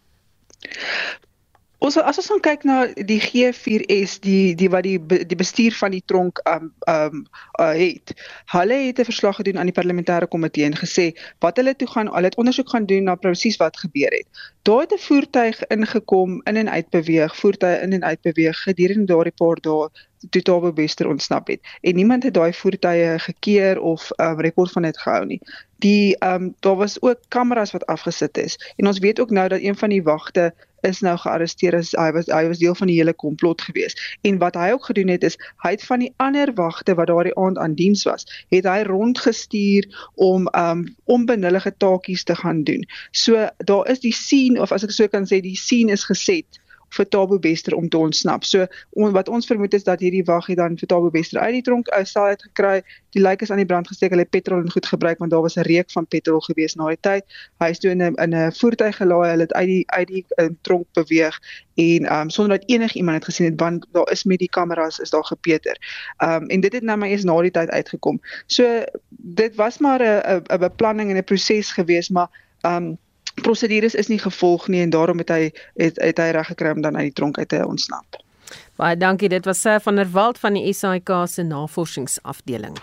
Ons as ons kyk na die G4S die die wat die die bestuur van die tronk um um uh, het. Hulle het 'n verslag gedoen aan die parlementêre komitee en gesê wat hulle toe gaan, hulle het ondersoek gaan doen na presies wat gebeur het. Daar het 'n voertuig ingekom, in en uit beweeg, voertuie in en uit beweeg gedurende daardie paar dae toe Tabo Bester ontsnap het. En niemand het daai voertuie gekeer of 'n um, rekord van dit gehou nie. Die ehm um, daar was ook kameras wat afgesit is. En ons weet ook nou dat een van die wagte is nou gearresteer as hy was hy was deel van die hele komplot gewees. En wat hy ook gedoen het is hy het van die ander wagte wat daardie aand aan diens was, het hy rondgestuur om um onbenullige taakies te gaan doen. So daar is die scene of as ek so kan sê die scene is geset vir Tabo Bester om te ontsnap. So on, wat ons vermoed is dat hierdie wag het dan vir Tabo Bester uit die tronk uit sal uit gekry. Die lijk is aan die brand gesteek. Hulle het petrol en goed gebruik want daar was 'n reuk van petrol gewees na die tyd. Hy is toe in 'n in 'n voertuig gelaai. Hulle het uit die uit die uh, tronk beweeg en um sonder dat enigiemand het gesien het want daar is met die kameras is daar gepeter. Um en dit het nou maar eers na die tyd uitgekom. So dit was maar 'n 'n beplanning en 'n proses gewees maar um prosedures is nie gevolg nie en daarom het hy het, het hy reg gekry om dan uit die tronk uit te ontsnap. Baie dankie, dit was Sir van der Walt van die SAIK se navorsingsafdeling.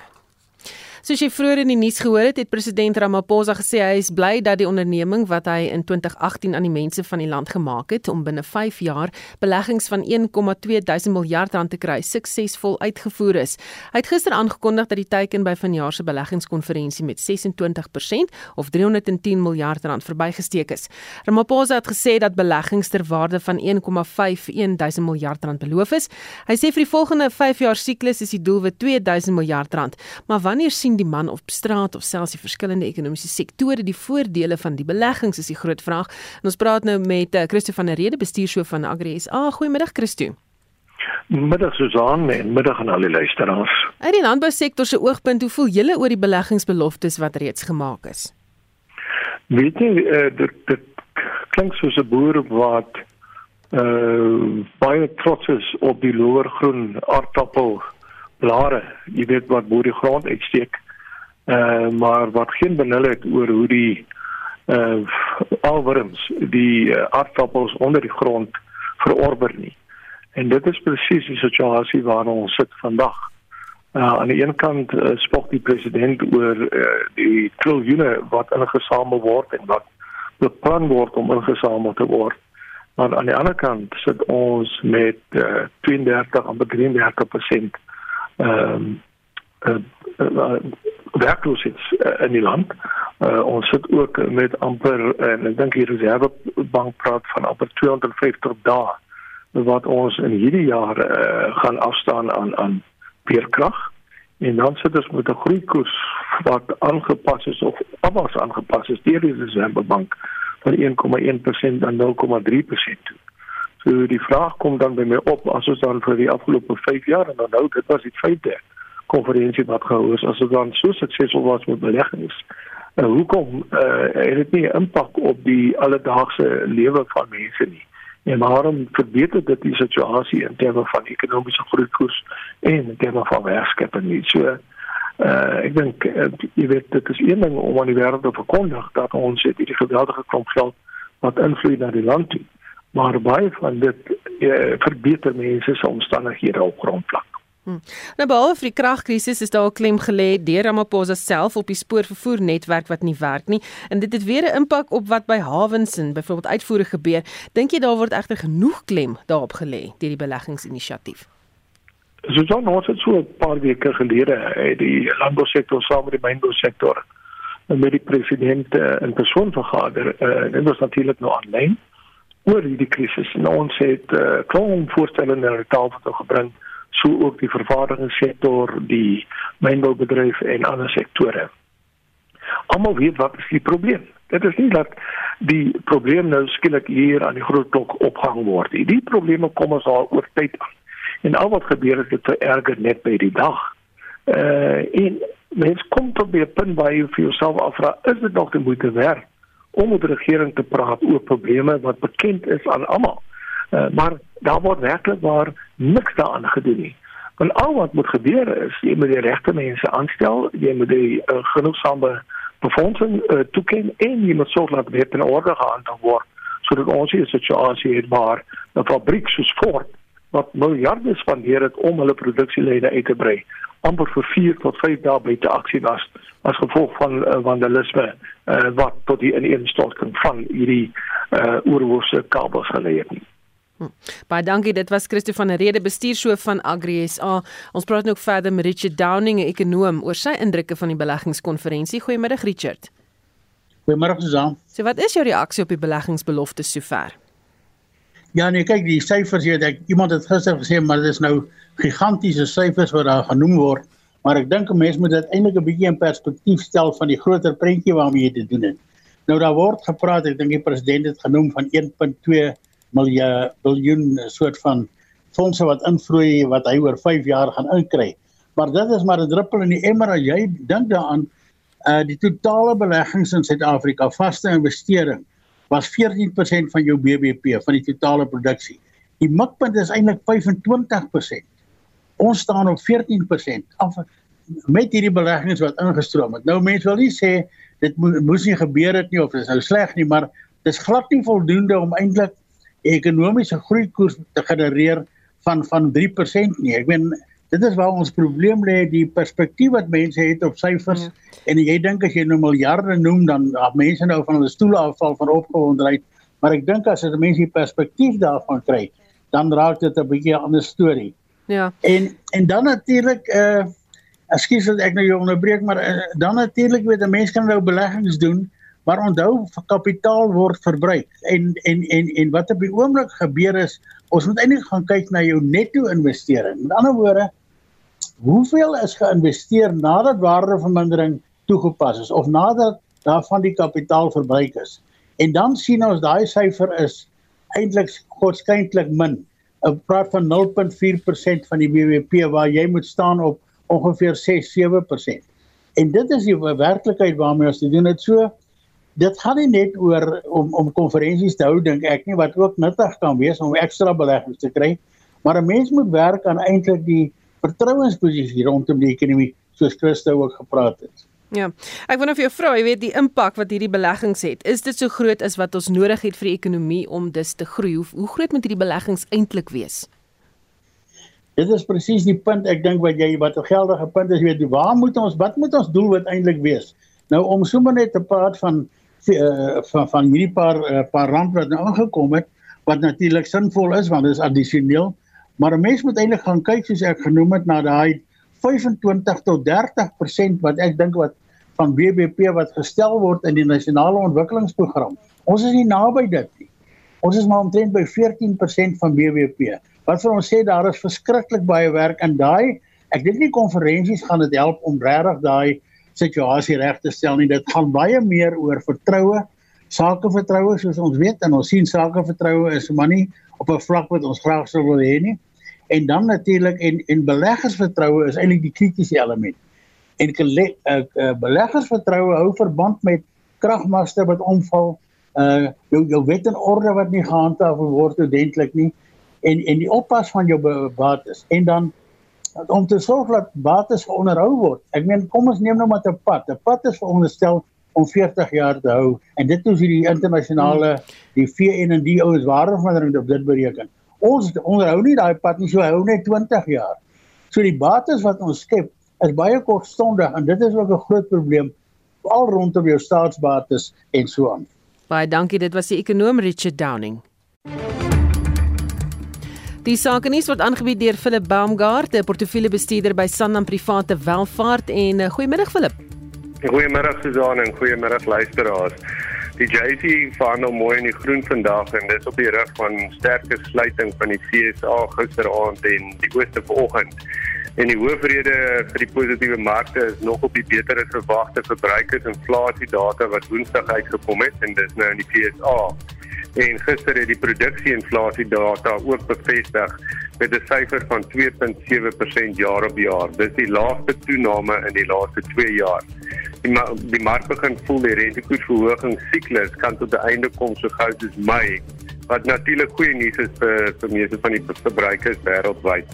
Soos jy vroeër in die nuus gehoor het, het president Ramaphosa gesê hy is bly dat die onderneming wat hy in 2018 aan die mense van die land gemaak het om binne 5 jaar beleggings van 1,2 duisend miljard rand te kry, suksesvol uitgevoer is. Hy het gister aangekondig dat die teiken by vanjaar se beleggingskonferensie met 26% of 310 miljard rand verbygesteek is. Ramaphosa het gesê dat beleggings ter waarde van 1,51 duisend miljard rand beloof is. Hy sê vir die volgende 5 jaar siklus is die doelwit 2000 miljard rand. Maar wanneer sien sien die man op straat of selfs die verskillende ekonomiese sektore die voordele van die beleggings is die groot vraag. En ons praat nou met uh, Christo van der Rede, bestuurshoof van Agri SA. Goeiemiddag Christo. Middag Susan en middag aan al die luisteraars. Uit die landbousektor se oogpunt, hoe voel julle oor die beleggingsbeloftes wat reeds gemaak is? Weet jy, uh, dit dit klink soos 'n boer wat uh baie trots is op die lower groen aardappel blare, jy weet wat bo die grond uitsteek. Uh maar wat geen benul het oor hoe die uh alworms die uh, aardappels onder die grond verorber nie. En dit is presies die situasie waarin ons sit vandag. Uh aan die een kant uh, spog die president oor uh, die triljoene wat ingesamel word en wat beplan word om ingesamel te word. Maar aan die ander kant sit ons met uh, 32 amper 33% ehm um, uh, uh, werkloosheid uh, in die land. Uh, ons sit ook met amper en ek dink die reservebank praat van amper 250 dae wat ons in hierdie jaar uh, gaan afstaan aan aan veerkrag en dan sit ons met 'n groeikoers wat aangepas is of alwas aangepas is deur die reservebank van 1,1% na 0,3% toe. So die vraag kom dan by my op as ons dan vir die afgelope 5 jaar en nou dit was die vyfde konferensie wat gehou is as ons dan so suksesvol was met beleggings. En hoekom uh, het dit nie impak op die alledaagse lewe van mense nie? En waarom verbeter dit die situasie in terme van ekonomiese groeikoers en in terme van werkskeping nie? So uh ek dink uh, jy weet dit is een ding om aan die wêreld te verkondig dat ons het hierdie geweldige klomp geld wat invloed na die land toe maar baie van dit uh, verbeter mense se omstandighede op grondvlak. Hmm. Nou behalwe vir die kragkrisis is daar 'n klem gelê deur Ramaphosa self op die spoorvervoernetwerk wat nie werk nie en dit het weer 'n impak op wat by hawens en byvoorbeeld uitvoere gebeur. Dink jy daar word egter genoeg klem daarop gelê deur die beleggingsinisiatief? So dan ons het so 'n paar weke gelede uit die landbousektor saam met die mynbousektor met die president uh, in persoon vergader. Uh, dit was natuurlik nou aanlyn oor hierdie krisis. En ons het 'n uh, klomp voorstelle na die tafel gebring, so ook die vervaardigingssektor, die mynboubedryf en ander sektore. Almal weet wat is die probleem. Dit is nie dat die probleem nou skielik hier aan die groot klok opgehang word. Die probleme kom ons al oor tyd aan. En al wat gebeur is dit vererger net by die dag. Uh en mens kom tot by 'n punt waar jy vir jouself afvra, is dit nog die moeite werd om met die regering te praat oor probleme wat bekend is aan almal. Uh, maar daar word werklik waar niks daaraan gedoen nie. Want al wat moet gebeur is jy moet die regte mense aanstel, jy moet die uh, genoegsame befondsing uh, toeken en jy moet sorg dat dit in orde gehandel word sodat ons 'n situasie het waar 'n fabriek soos Ford wat miljarde spandeer het om hulle produksielyne uit te brei amper vir 4 tot 5 dae by te aksie was as gevolg van uh, vandalisme uh, wat tot die ineenstorting van hierdie uh, oorhoofse kabels gelei het. Hm. Baie dankie. Dit was Christo van der Rede, bestuurshoof van Agri SA. Ons praat nou verder met Richard Downing, 'n ekonoom, oor sy indrukke van die beleggingskonferensie. Goeiemiddag Richard. Goeiemôre Susan. So wat is jou reaksie op die beleggingsbeloftes sover? Ja nee, kyk die syfers hier, ek iemand het gister gesê maar dit is nou gigantiese syfers wat daar genoem word, maar ek dink 'n mens moet dit eintlik 'n bietjie in perspektief stel van die groter prentjie waarmee jy dit doen het. Nou daar word gepraat, ek dink die president het genoem van 1.2 miljoen soort van fondse wat invloei wat hy oor 5 jaar gaan inkry. Maar dit is maar 'n druppel in die emmer as jy dink daaraan uh die totale beleggings in Suid-Afrika, vaste investering was 14% van jou BBP van die totale produksie. Die mikpunt is eintlik 25%. Ons staan op 14% af met hierdie beleggings wat ingestroom het. Nou mense wil nie sê dit mo moes nie gebeur het nie of dit is nou sleg nie, maar dis glad nie voldoende om eintlik ekonomiese groei koers te genereer van van 3% nie. Ek meen dit is waar ons probleem lê die perspektief wat mense het op syfers ja. en jy dink as jy nou miljarde noem dan dan mense nou van hulle stoele afval van opgewondenheid maar ek dink as jy mense die perspektief daarvan kry dan raak dit 'n bietjie 'n ander storie. Ja. En en dan natuurlik uh ekskuus dat ek nou jou onderbreek maar uh, dan natuurlik weet 'n mens kan nou beleggings doen maar onthou kapitaal word verbruik en en en en wat op die oomblik gebeur is ons moet eintlik gaan kyk na jou netto investering. Met ander woorde hoeveel is geïnvesteer nadat waardevermindering toegepas is of nadat daarvan die kapitaal verbruik is. En dan sien ons daai syfer is eintlik godskynlik min. 'n Praat van 0.4% van die BBP waar jy moet staan op ongeveer 6-7%. En dit is die werklikheid waarmee ons doen dit so. Dit gaan nie net oor om om konferensies te hou dink ek nie wat ook nuttig kan wees om ekstra beleggings te kry, maar 'n mens moet werk aan eintlik die vertrouensposisie rondom die ekonomie soos Christo ook gepraat het. Ja. Ek nou vir jou vra, jy weet die impak wat hierdie beleggings het. Is dit so groot as wat ons nodig het vir die ekonomie om dus te groei? Hoe, hoe groot moet hierdie beleggings eintlik wees? Dit is presies die punt ek dink wat jy wat 'n geldige punt is, jy weet, waar moet ons wat moet ons doel wat eintlik wees? Nou om sommer net te praat van uh, van van hierdie paar uh, paar rand wat nou aangekom het wat natuurlik sinvol is want dit is addisioneel Maar 'n mens moet eintlik gaan kyk soos ek genoem het na daai 25 tot 30% wat ek dink wat van BBP wat gestel word in die nasionale ontwikkelingsprogram. Ons is nie naby dit nie. Ons is maar omtrent by 14% van BBP. Wat vir ons sê daar is verskriklik baie werk in daai ek dink nie konferensies gaan dit help om regtig daai situasie reg te stel nie. Dit gaan baie meer oor vertroue, sakevertroue soos ons weet en ons sien sakevertroue is maar nie op 'n vlak wat ons graag sou wil hê nie. En dan natuurlik en en beleggersvertroue is eintlik die kritiese element. En uh, uh, beleggersvertroue hou verband met kragmaste wat omval, uh jou jou wet en orde wat nie gehandhaaf word ordentlik nie en en die oppas van jou bates en dan om te sorg dat bates onderhou word. Ek meen kom ons neem nou maar 'n pad. 'n Pad is veronderstel om 40 jaar te hou en dit is die internasionale die VN en die ouens waarverandering op dit bereken. Ons onderhou nie daai pad nie, so hou net 20 jaar. So die bates wat ons skep is baie kortstondig en dit is ook 'n groot probleem al rondom jou staatsbates en so aan. Baie dankie, dit was die ekonom Richard Downing. Die sakenis word aangebied deur Philip Baumgart, 'n portefeuljebestuurder by Sanlam Private Welvaart en eh, goeiemiddag Philip. Goeiemôre Susan en goeiemôre luisteraars. Die JSE verhandel mooi in die groen vandag en dis op die rug van sterke sluiting van die FSA gisteraand en die ooste vanoggend. En die hoofrede vir die positiewe markte is nog op die beter as verwagte verbruikersinflasie data wat Woensdag uitgekom het en dis nou in die FSA. En gister het die produksie-inflasie data ook bevestig met 'n syfer van 2.7% jaar op jaar. Dis die laagste toename in die laaste 2 jaar die, ma die mark begin voel die rentekoersverhoging siklus kan tot 'n einde kom so gou soos Mei wat natuurlik goeie nuus is vir vir meeste van die verbruikers wêreldwyd.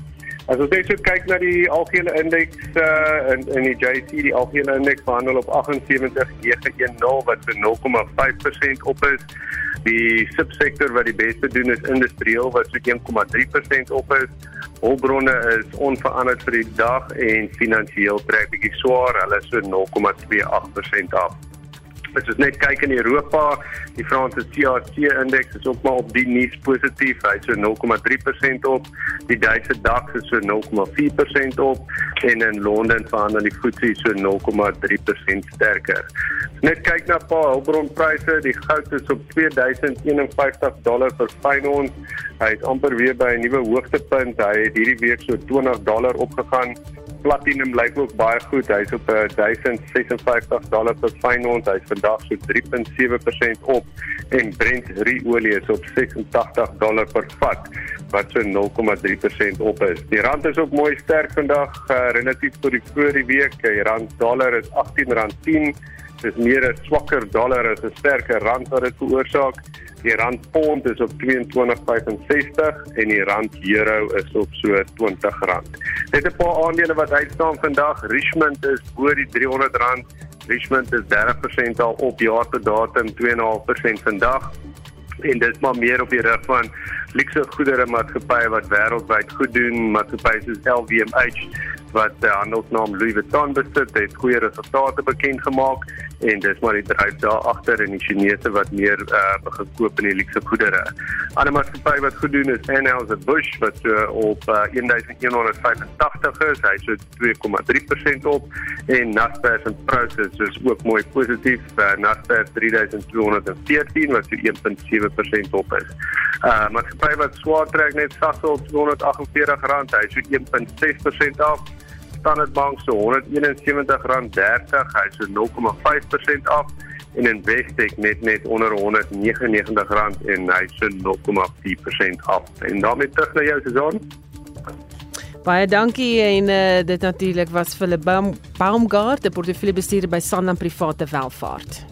As ons net so kyk na die algehele indeks uh, in in die JSE die algehele indeks verhandel op 78910 wat vir 0,5% op is. Die subsektor wat die beste doen is industrieel wat so 1,3% op is. Hulpbronne is onveranderd vir die dag en finansiëel trek bietjie swaar, hulle is so 0,28% af. As ons net kyk in Europa, die Franse CAC indeks is ook maar op die nuus positief, hy's so 0,3% op. Die Duitse DAX is so 0,4% op en in Londen verhandel die FTSE so 0,3% sterker. Net kyk na paar hulpbronpryse, die goud is op 2051 dollar per fyn ons. Hy het amper weer by 'n nuwe hoogtepunt. Hy het hierdie week so 20 dollar opgegaan platinum lyk ook baie goed. Hy's op 1056 dollar per fyn ons. Hy's vandag so 3.7% op en Brent olie is op 86 dollar per vat wat so 0.3% op is. Die rand is ook mooi sterk vandag uh, relatief tot die vorige week. Die rand dollar is R18.10. Dis meer 'n swakker dollar as 'n sterker rand wat dit veroorsaak. Die rand pond is op 22.65 en die rand euro is op so R20. Net 'n paar aandele wat uitstaan vandag. Richmond is bo die R300. Richmond is 30% al op jaar tot datum 2.5% vandag. En dit is maar meer op die rug van luxe goedere maatskappye wat wêreldwyd goed doen, maatskappye soos LVMH wat die handelsnaam Louis Vuitton besit, het goeie resultate bekend gemaak en dis maar die dryf daar agter in die Chinese wat meer uh, begin koop in die luxe goedere. Ander maatskappye wat goed doen is Anheuser-Busch wat so op uh, 1185 is, hy so 2,3% op en Naspers en Prosus is ook mooi positief, uh, Naspers 3214 wat so 1.7% op is. Uh maatskappye wat swaar trek net Sasol 248 rand, hy so 1.6% af. Standard Bank so R171.30, hy so 0,5% af en Investec net net onder R199 en hy so 0,4% af. En daarmee terug na jou Susan. Baie dankie en uh, dit natuurlik was Philip Baum, Baumgart, die portefeuljebestuurder by Sanlam Private Welvaart.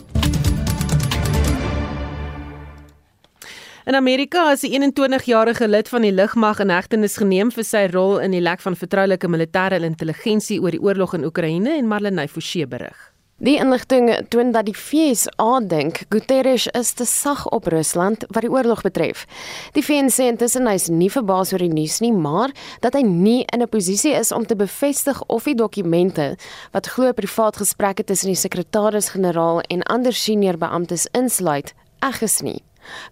In Amerika is 'n 21-jarige lid van die lugmag in hegtenis geneem vir sy rol in die lek van vertroulike militêre intelligensie oor die oorlog in Oekraïne en Marlenae Forsie berig. Die inligting toon dat die FSA dink Guterres is te sag op Rusland wat die oorlog betref. Die VN sê intussen hy is nie verbaas oor die nuus nie, maar dat hy nie in 'n posisie is om te bevestig of die dokumente wat glo privaat gesprekke tussen die sekretaris-generaal en ander senior beamptes insluit, eg is nie.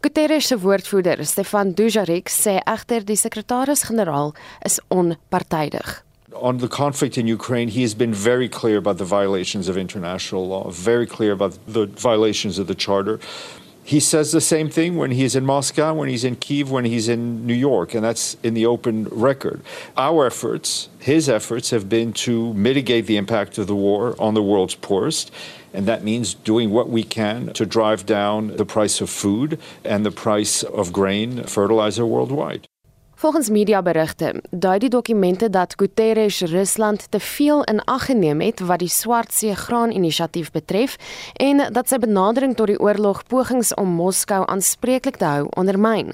Guterres se woordvoerder, Stefan Dujarric, sê egter die sekretaris-generaal is onpartydig. On the conflict in Ukraine, he has been very clear about the violations of international law, very clear about the violations of the charter. He says the same thing when he's in Moscow, when he's in Kiev, when he's in New York, and that's in the open record. Our efforts, his efforts, have been to mitigate the impact of the war on the world's poorest and that means doing what we can to drive down the price of food and the price of grain, fertilizer worldwide. Volgens mediaberigte dui die dokumente dat Guterres Rusland te veel in ag geneem het wat die Swartsee graan-inisiatief betref en dat sy benadering tot die oorlog pogings om Moskou aanspreeklik te hou ondermyn.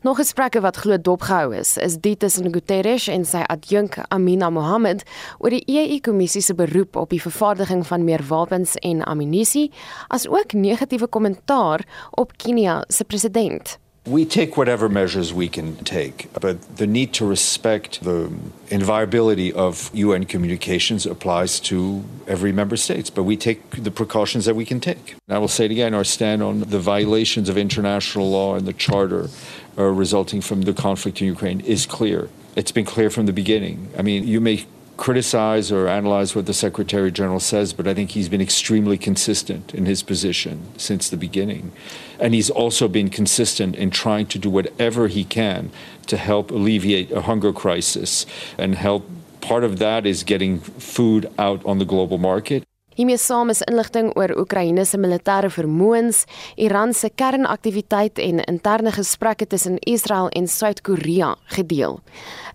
Nog gesprekke wat glo dopgehou is, is die tussen Guterres en sy adjunk Amina Mohammed oor die EU-kommissie se beroep op die vervaardiging van meer wapens en ammunisie, asook negatiewe kommentaar op Kenia se president. We take whatever measures we can take, but the need to respect the inviolability of UN communications applies to every member states. But we take the precautions that we can take. And I will say it again: our stand on the violations of international law and the charter uh, resulting from the conflict in Ukraine is clear. It's been clear from the beginning. I mean, you may criticize or analyze what the Secretary General says, but I think he's been extremely consistent in his position since the beginning. And he's also been consistent in trying to do whatever he can to help alleviate a hunger crisis and help. Part of that is getting food out on the global market. Hiermee saam is inligting oor Oekraïne se militêre vermoëns, Iran se kernaktiwiteit en interne gesprekke tussen Israel en Suid-Korea gedeel.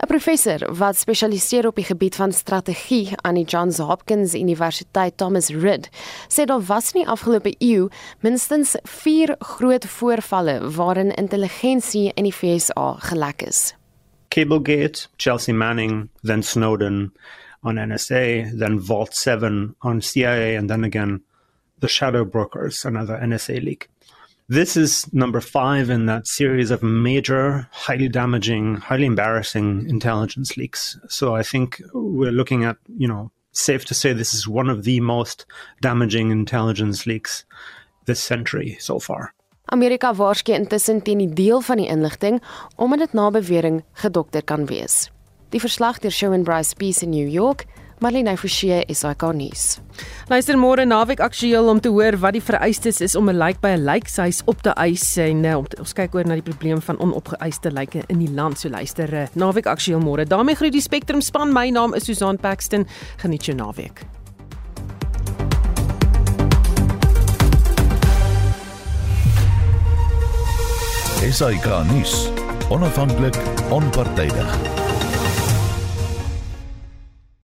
'n Professor wat spesialiseer op die gebied van strategie aan die Johns Hopkins Universiteit, Thomas Rid, sê daar was nie afgelope eeu minstens 4 groot voorvalle waarin intelligensie in die VSA gelek is. Cablegate, Chelsea Manning, then Snowden on NSA, then Vault 7 on CIA, and then again the Shadow Brokers, another NSA leak. This is number five in that series of major, highly damaging, highly embarrassing intelligence leaks. So I think we're looking at, you know, safe to say this is one of the most damaging intelligence leaks this century so far. Amerika waarskei intussen teen die deel van die inligting omdat dit na bewering gedokter kan wees. Die verslag deur Shawn Bryce Peace in New York Marlene Forsie SAK nuus. Luister môre naweek aktueel om te hoor wat die vereistes is om 'n lijk by 'n lijkhuis op te eis en uh, om te, ons kyk oor na die probleem van onopgeëiste lyke in die land. So luister uh, naweek aktueel môre. daarmee groet die Spectrum span. My naam is Susan Paxton. Geniet jou naweek. SAK nuus. Onafhanklik, onpartydig.